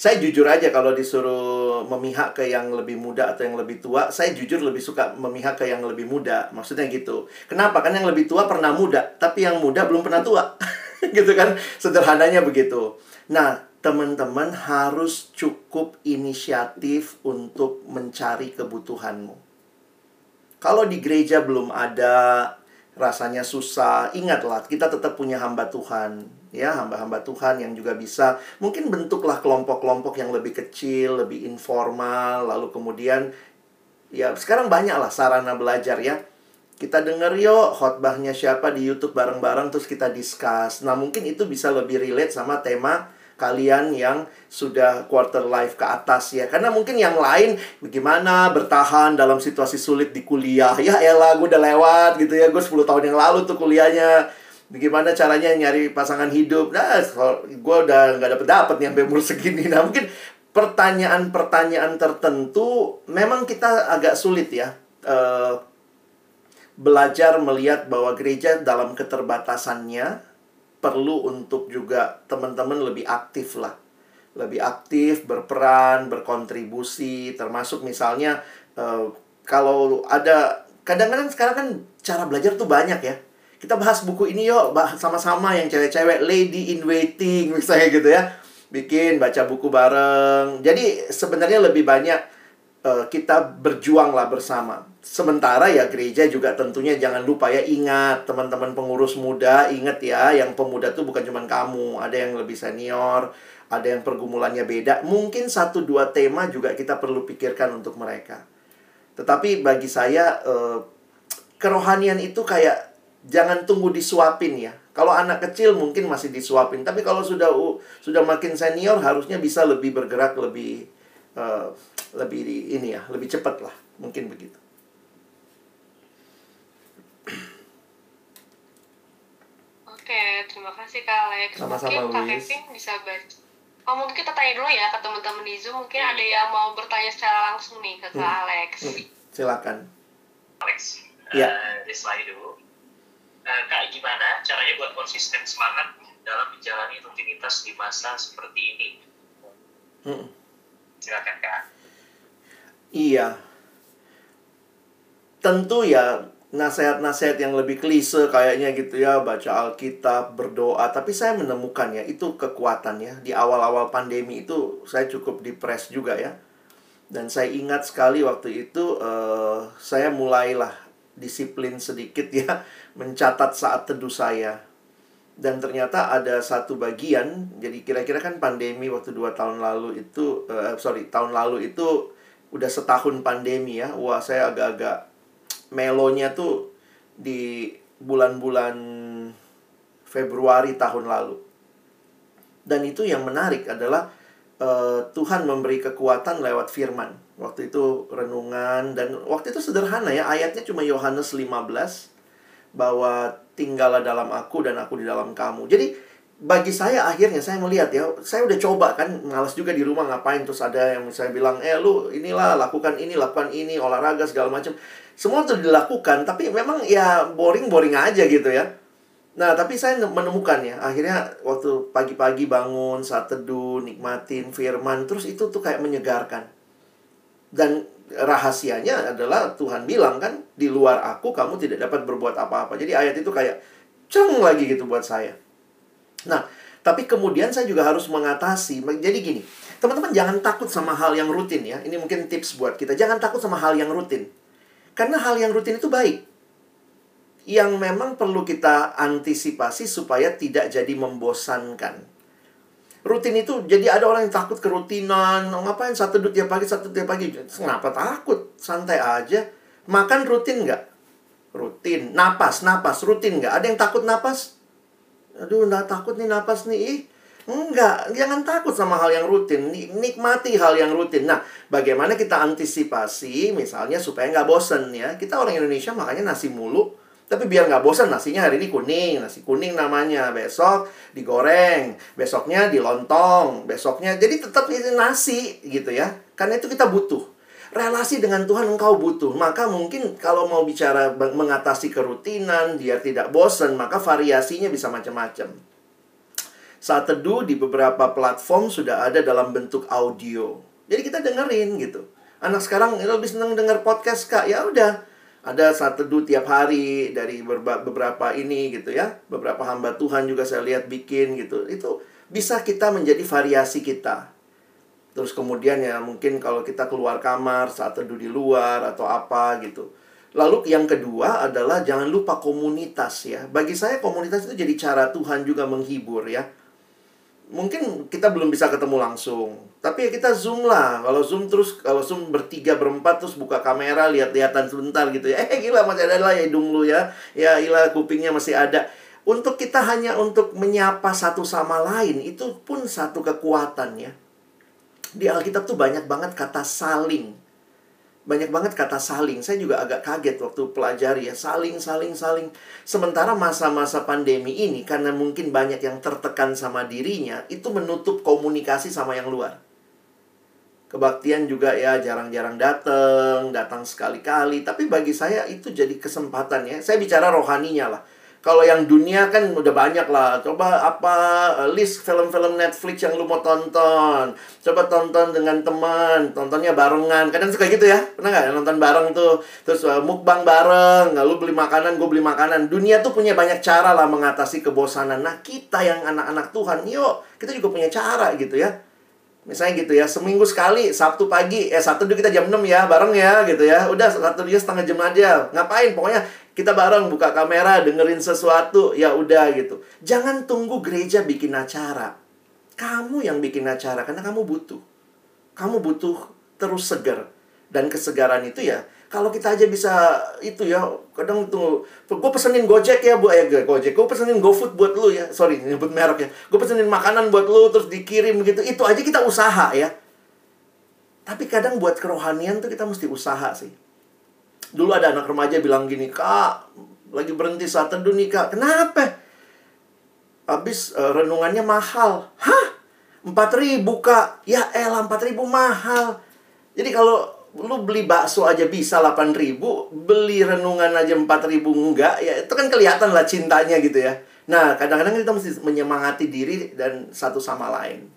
Saya jujur aja kalau disuruh memihak ke yang lebih muda atau yang lebih tua, saya jujur lebih suka memihak ke yang lebih muda. Maksudnya gitu. Kenapa? Kan yang lebih tua pernah muda, tapi yang muda belum pernah tua. gitu kan? Sederhananya begitu. Nah, teman-teman harus cukup inisiatif untuk mencari kebutuhanmu. Kalau di gereja belum ada, rasanya susah. Ingatlah, kita tetap punya hamba Tuhan. Ya, hamba-hamba Tuhan yang juga bisa. Mungkin bentuklah kelompok-kelompok yang lebih kecil, lebih informal. Lalu kemudian, ya sekarang banyak lah sarana belajar ya. Kita denger yuk khotbahnya siapa di YouTube bareng-bareng terus kita discuss. Nah, mungkin itu bisa lebih relate sama tema kalian yang sudah quarter life ke atas ya. Karena mungkin yang lain bagaimana bertahan dalam situasi sulit di kuliah. Ya elah gue udah lewat gitu ya. Gue 10 tahun yang lalu tuh kuliahnya. Bagaimana caranya nyari pasangan hidup. Nah, gue udah nggak dapet dapet nih sampai umur segini. Nah, mungkin pertanyaan-pertanyaan tertentu memang kita agak sulit ya. Eh, belajar melihat bahwa gereja dalam keterbatasannya perlu untuk juga teman-teman lebih aktif lah. Lebih aktif, berperan, berkontribusi, termasuk misalnya eh, kalau ada kadang-kadang sekarang kan cara belajar tuh banyak ya. Kita bahas buku ini yuk, sama-sama yang cewek-cewek lady in waiting misalnya gitu ya. Bikin baca buku bareng. Jadi sebenarnya lebih banyak eh, kita berjuang lah bersama. Sementara ya gereja juga tentunya jangan lupa ya ingat teman-teman pengurus muda ingat ya yang pemuda tuh bukan cuma kamu ada yang lebih senior ada yang pergumulannya beda mungkin satu dua tema juga kita perlu pikirkan untuk mereka tetapi bagi saya eh, kerohanian itu kayak jangan tunggu disuapin ya kalau anak kecil mungkin masih disuapin tapi kalau sudah uh, sudah makin senior harusnya bisa lebih bergerak lebih eh, lebih di- ini ya lebih cepat lah mungkin begitu Oke, terima kasih Kak Alex. Sama-sama, mungkin Kak Luis. Kevin bisa baca. Oh, mungkin kita tanya dulu ya ke teman-teman di Zoom. Mungkin ada yang mau bertanya secara langsung nih ke Kak Hmm. Alex. Hmm, silakan Alex. Ya. Eh, di slide dulu. Eh, Kak, gimana caranya buat konsisten semangat dalam menjalani rutinitas di masa seperti ini? Hmm. Silakan Kak. Iya. Tentu ya nasihat-nasihat yang lebih klise kayaknya gitu ya, baca Alkitab, berdoa, tapi saya menemukan ya itu kekuatan ya. Di awal-awal pandemi itu saya cukup depres juga ya. Dan saya ingat sekali waktu itu eh, saya mulailah disiplin sedikit ya mencatat saat teduh saya. Dan ternyata ada satu bagian, jadi kira-kira kan pandemi waktu dua tahun lalu itu, eh, sorry, tahun lalu itu udah setahun pandemi ya. Wah, saya agak-agak melonya tuh di bulan-bulan Februari tahun lalu. Dan itu yang menarik adalah eh, Tuhan memberi kekuatan lewat firman. Waktu itu renungan dan waktu itu sederhana ya, ayatnya cuma Yohanes 15 bahwa tinggallah dalam aku dan aku di dalam kamu. Jadi bagi saya akhirnya saya melihat ya, saya udah coba kan malas juga di rumah ngapain terus ada yang misalnya bilang, "Eh lu inilah lakukan ini, lakukan ini, olahraga segala macam." Semua tuh dilakukan, tapi memang ya boring-boring aja gitu ya. Nah, tapi saya menemukan ya, akhirnya waktu pagi-pagi bangun, saat teduh, nikmatin firman, terus itu tuh kayak menyegarkan. Dan rahasianya adalah Tuhan bilang kan, di luar aku kamu tidak dapat berbuat apa-apa. Jadi ayat itu kayak ceng lagi gitu buat saya. Nah, tapi kemudian saya juga harus mengatasi. Jadi gini, teman-teman jangan takut sama hal yang rutin ya. Ini mungkin tips buat kita. Jangan takut sama hal yang rutin. Karena hal yang rutin itu baik. Yang memang perlu kita antisipasi supaya tidak jadi membosankan. Rutin itu jadi ada orang yang takut kerutinan. Ngapain satu tiap pagi, satu tiap pagi. Kenapa takut? Santai aja. Makan rutin nggak? Rutin. Napas, napas. Rutin nggak? Ada yang takut napas? Aduh, nggak takut nih napas nih. Ih, Enggak, jangan takut sama hal yang rutin. Nikmati hal yang rutin. Nah, bagaimana kita antisipasi misalnya supaya nggak bosen ya. Kita orang Indonesia makanya nasi mulu. Tapi biar nggak bosan nasinya hari ini kuning. Nasi kuning namanya. Besok digoreng. Besoknya dilontong. Besoknya. Jadi tetap ini nasi gitu ya. Karena itu kita butuh. Relasi dengan Tuhan engkau butuh. Maka mungkin kalau mau bicara mengatasi kerutinan, biar tidak bosan, maka variasinya bisa macam-macam. Saat teduh di beberapa platform sudah ada dalam bentuk audio. Jadi kita dengerin gitu. Anak sekarang lebih senang denger podcast kak. Ya udah, ada saat teduh tiap hari dari beberapa ini gitu ya. Beberapa hamba Tuhan juga saya lihat bikin gitu. Itu bisa kita menjadi variasi kita. Terus kemudian ya mungkin kalau kita keluar kamar saat teduh di luar atau apa gitu. Lalu yang kedua adalah jangan lupa komunitas ya. Bagi saya komunitas itu jadi cara Tuhan juga menghibur ya mungkin kita belum bisa ketemu langsung. Tapi ya kita zoom lah. Kalau zoom terus, kalau zoom bertiga berempat terus buka kamera lihat-lihatan sebentar gitu ya. Eh gila masih ada lah ya hidung lu ya. Ya gila kupingnya masih ada. Untuk kita hanya untuk menyapa satu sama lain itu pun satu kekuatan ya. Di Alkitab tuh banyak banget kata saling banyak banget kata saling. Saya juga agak kaget waktu pelajari ya, saling, saling, saling. Sementara masa-masa pandemi ini, karena mungkin banyak yang tertekan sama dirinya, itu menutup komunikasi sama yang luar. Kebaktian juga ya jarang-jarang datang, datang sekali-kali. Tapi bagi saya itu jadi kesempatan ya. Saya bicara rohaninya lah kalau yang dunia kan udah banyak lah. Coba apa eh, list film-film Netflix yang lu mau tonton. Coba tonton dengan teman, tontonnya barengan. Kadang suka gitu ya. Pernah nggak nonton bareng tuh? Terus uh, mukbang bareng. Lalu beli makanan, gue beli makanan. Dunia tuh punya banyak cara lah mengatasi kebosanan. Nah kita yang anak-anak Tuhan, yuk kita juga punya cara gitu ya. Misalnya gitu ya, seminggu sekali, Sabtu pagi, eh Sabtu kita jam 6 ya, bareng ya gitu ya. Udah, Sabtu dia setengah jam aja. Ngapain? Pokoknya kita bareng buka kamera, dengerin sesuatu, ya udah gitu. Jangan tunggu gereja bikin acara. Kamu yang bikin acara karena kamu butuh. Kamu butuh terus segar. Dan kesegaran itu ya, kalau kita aja bisa itu ya, kadang tuh, gue pesenin Gojek ya bu, eh Gojek, gue pesenin GoFood buat lu ya, sorry nyebut merek ya, gue pesenin makanan buat lu terus dikirim gitu, itu aja kita usaha ya. Tapi kadang buat kerohanian tuh kita mesti usaha sih. Dulu ada anak remaja bilang gini, Kak, lagi berhenti saat teduh nih Kak. Kenapa? Habis uh, renungannya mahal. Hah? 4 ribu Kak. Ya elah 4 ribu mahal. Jadi kalau lu beli bakso aja bisa 8 ribu, beli renungan aja 4 ribu enggak, ya itu kan kelihatan lah cintanya gitu ya. Nah, kadang-kadang kita mesti menyemangati diri dan satu sama lain.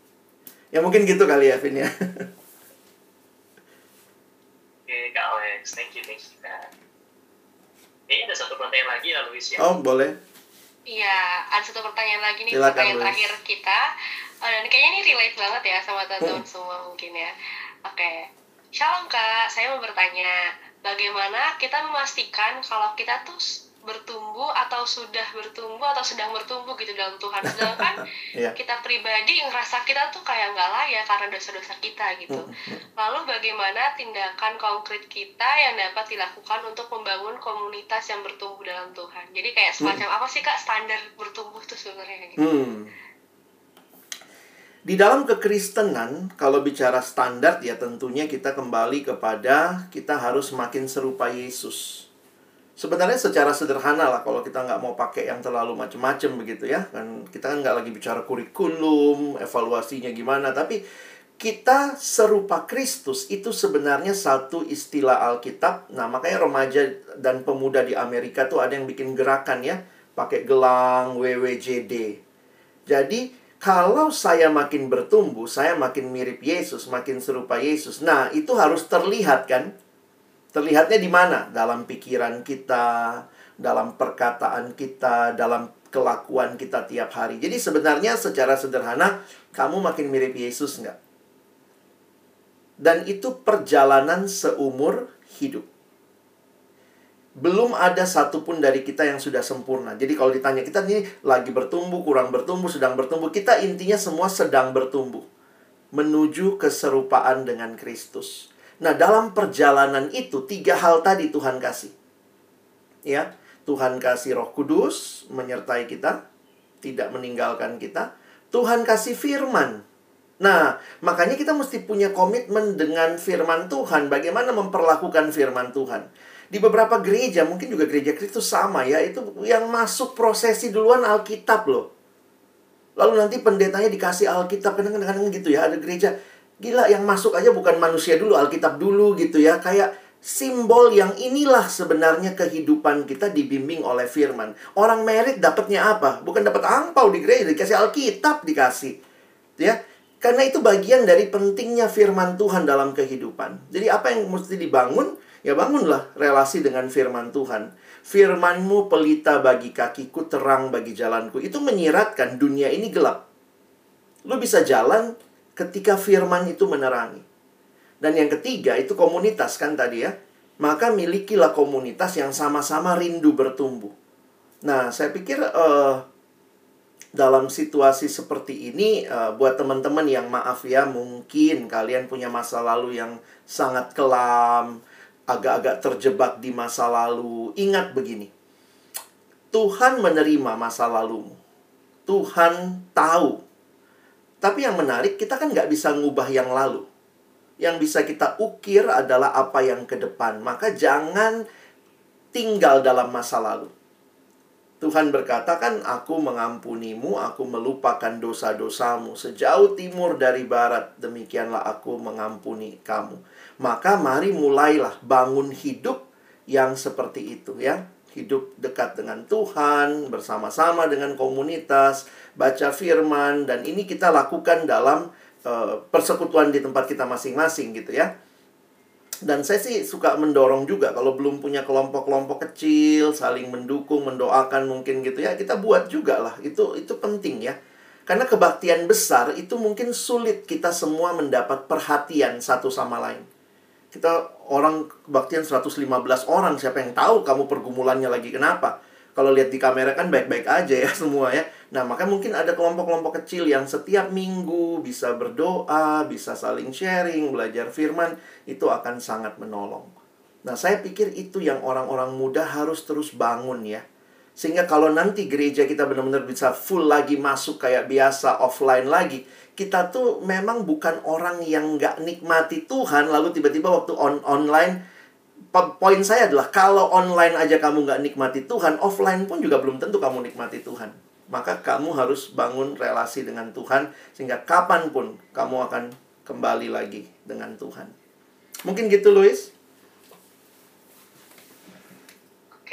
Ya mungkin gitu kali ya, Vin ya. Oke, Kak Alex. Thank you, thank you, Kak. Kayaknya ada satu pertanyaan lagi ya, Luis ya. Oh, boleh. Iya, ada satu pertanyaan lagi nih, Silakan, pertanyaan Luis. terakhir kita. Oh, dan kayaknya ini relate banget ya sama teman-teman semua mungkin ya. Oke, Shalom Kak, saya mau bertanya, bagaimana kita memastikan kalau kita tuh bertumbuh atau sudah bertumbuh atau sedang bertumbuh gitu dalam Tuhan. Sedangkan Iya. kita pribadi ngerasa kita tuh kayak nggak layak karena dosa-dosa kita gitu. Lalu bagaimana tindakan konkret kita yang dapat dilakukan untuk membangun komunitas yang bertumbuh dalam Tuhan? Jadi kayak semacam apa sih kak standar bertumbuh tuh sebenarnya gitu? Hmm. Di dalam kekristenan, kalau bicara standar ya tentunya kita kembali kepada kita harus makin serupa Yesus. Sebenarnya secara sederhana lah kalau kita nggak mau pakai yang terlalu macem-macem begitu ya. Kan kita kan nggak lagi bicara kurikulum, evaluasinya gimana, tapi kita serupa Kristus itu sebenarnya satu istilah Alkitab. Nah, makanya remaja dan pemuda di Amerika tuh ada yang bikin gerakan ya pakai gelang WWJD. Jadi kalau saya makin bertumbuh, saya makin mirip Yesus, makin serupa Yesus. Nah, itu harus terlihat kan? Terlihatnya di mana? Dalam pikiran kita, dalam perkataan kita, dalam kelakuan kita tiap hari. Jadi sebenarnya secara sederhana, kamu makin mirip Yesus nggak? Dan itu perjalanan seumur hidup belum ada satupun dari kita yang sudah sempurna. Jadi kalau ditanya kita ini lagi bertumbuh, kurang bertumbuh, sedang bertumbuh, kita intinya semua sedang bertumbuh menuju keserupaan dengan Kristus. Nah, dalam perjalanan itu tiga hal tadi Tuhan kasih. Ya, Tuhan kasih Roh Kudus menyertai kita, tidak meninggalkan kita. Tuhan kasih firman. Nah, makanya kita mesti punya komitmen dengan firman Tuhan, bagaimana memperlakukan firman Tuhan di beberapa gereja, mungkin juga gereja Kristus sama ya, itu yang masuk prosesi duluan Alkitab loh. Lalu nanti pendetanya dikasih Alkitab, kadang-kadang gitu ya, ada gereja, gila yang masuk aja bukan manusia dulu, Alkitab dulu gitu ya, kayak simbol yang inilah sebenarnya kehidupan kita dibimbing oleh firman. Orang merit dapatnya apa? Bukan dapat angpau di gereja, dikasih Alkitab dikasih. Ya. Karena itu bagian dari pentingnya firman Tuhan dalam kehidupan. Jadi apa yang mesti dibangun? Ya bangunlah relasi dengan firman Tuhan. Firmanmu pelita bagi kakiku, terang bagi jalanku. Itu menyiratkan dunia ini gelap. Lu bisa jalan ketika firman itu menerangi. Dan yang ketiga itu komunitas kan tadi ya. Maka milikilah komunitas yang sama-sama rindu bertumbuh. Nah, saya pikir uh, dalam situasi seperti ini uh, buat teman-teman yang maaf ya mungkin kalian punya masa lalu yang sangat kelam, agak-agak terjebak di masa lalu, ingat begini. Tuhan menerima masa lalumu. Tuhan tahu. Tapi yang menarik, kita kan nggak bisa ngubah yang lalu. Yang bisa kita ukir adalah apa yang ke depan. Maka jangan tinggal dalam masa lalu. Tuhan berkata kan, aku mengampunimu, aku melupakan dosa-dosamu. Sejauh timur dari barat, demikianlah aku mengampuni kamu. Maka mari mulailah bangun hidup yang seperti itu ya. Hidup dekat dengan Tuhan, bersama-sama dengan komunitas, baca firman, dan ini kita lakukan dalam uh, persekutuan di tempat kita masing-masing gitu ya. Dan saya sih suka mendorong juga kalau belum punya kelompok-kelompok kecil, saling mendukung, mendoakan mungkin gitu ya, kita buat juga lah. Itu itu penting ya. Karena kebaktian besar itu mungkin sulit kita semua mendapat perhatian satu sama lain kita orang kebaktian 115 orang siapa yang tahu kamu pergumulannya lagi kenapa kalau lihat di kamera kan baik-baik aja ya semua ya nah maka mungkin ada kelompok-kelompok kecil yang setiap minggu bisa berdoa bisa saling sharing belajar firman itu akan sangat menolong. Nah saya pikir itu yang orang-orang muda harus terus bangun ya. Sehingga kalau nanti gereja kita benar-benar bisa full lagi masuk kayak biasa offline lagi kita tuh memang bukan orang yang nggak nikmati Tuhan lalu tiba-tiba waktu on online poin saya adalah kalau online aja kamu nggak nikmati Tuhan offline pun juga belum tentu kamu nikmati Tuhan maka kamu harus bangun relasi dengan Tuhan sehingga kapan pun kamu akan kembali lagi dengan Tuhan mungkin gitu Louis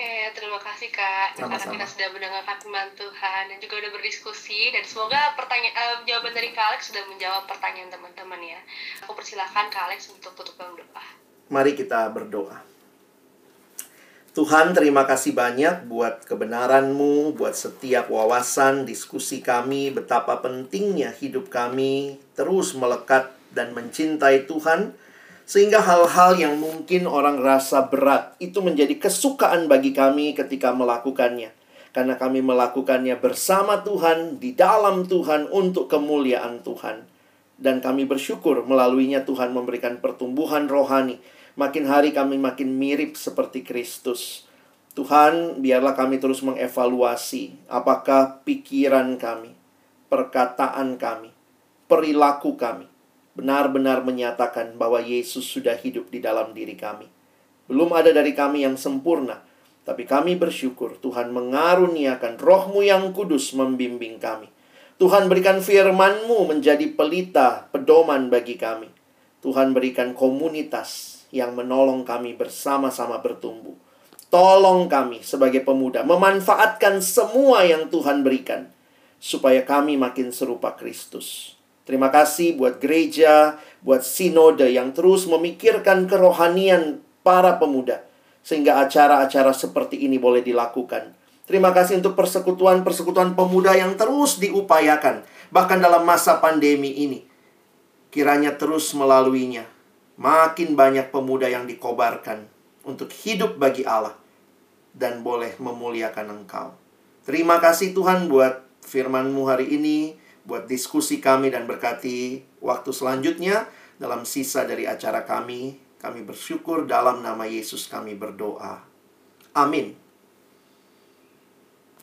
Oke, terima kasih Kak. Sama-sama. Karena kita sudah mendengarkan firman Tuhan dan juga sudah berdiskusi dan semoga pertanyaan uh, jawaban dari Kak Alex sudah menjawab pertanyaan teman-teman ya. Aku persilahkan Kak Alex untuk tutup doa. Mari kita berdoa. Tuhan terima kasih banyak buat kebenaran-Mu, buat setiap wawasan, diskusi kami, betapa pentingnya hidup kami terus melekat dan mencintai Tuhan sehingga hal-hal yang mungkin orang rasa berat itu menjadi kesukaan bagi kami ketika melakukannya. Karena kami melakukannya bersama Tuhan, di dalam Tuhan, untuk kemuliaan Tuhan. Dan kami bersyukur melaluinya Tuhan memberikan pertumbuhan rohani. Makin hari kami makin mirip seperti Kristus. Tuhan, biarlah kami terus mengevaluasi apakah pikiran kami, perkataan kami, perilaku kami benar-benar menyatakan bahwa Yesus sudah hidup di dalam diri kami. Belum ada dari kami yang sempurna, tapi kami bersyukur Tuhan mengaruniakan rohmu yang kudus membimbing kami. Tuhan berikan firmanmu menjadi pelita, pedoman bagi kami. Tuhan berikan komunitas yang menolong kami bersama-sama bertumbuh. Tolong kami sebagai pemuda memanfaatkan semua yang Tuhan berikan supaya kami makin serupa Kristus. Terima kasih buat gereja, buat sinode yang terus memikirkan kerohanian para pemuda sehingga acara-acara seperti ini boleh dilakukan. Terima kasih untuk persekutuan-persekutuan pemuda yang terus diupayakan bahkan dalam masa pandemi ini. Kiranya terus melaluinya makin banyak pemuda yang dikobarkan untuk hidup bagi Allah dan boleh memuliakan Engkau. Terima kasih Tuhan buat firman-Mu hari ini, buat diskusi kami dan berkati waktu selanjutnya dalam sisa dari acara kami. Kami bersyukur dalam nama Yesus kami berdoa. Amin.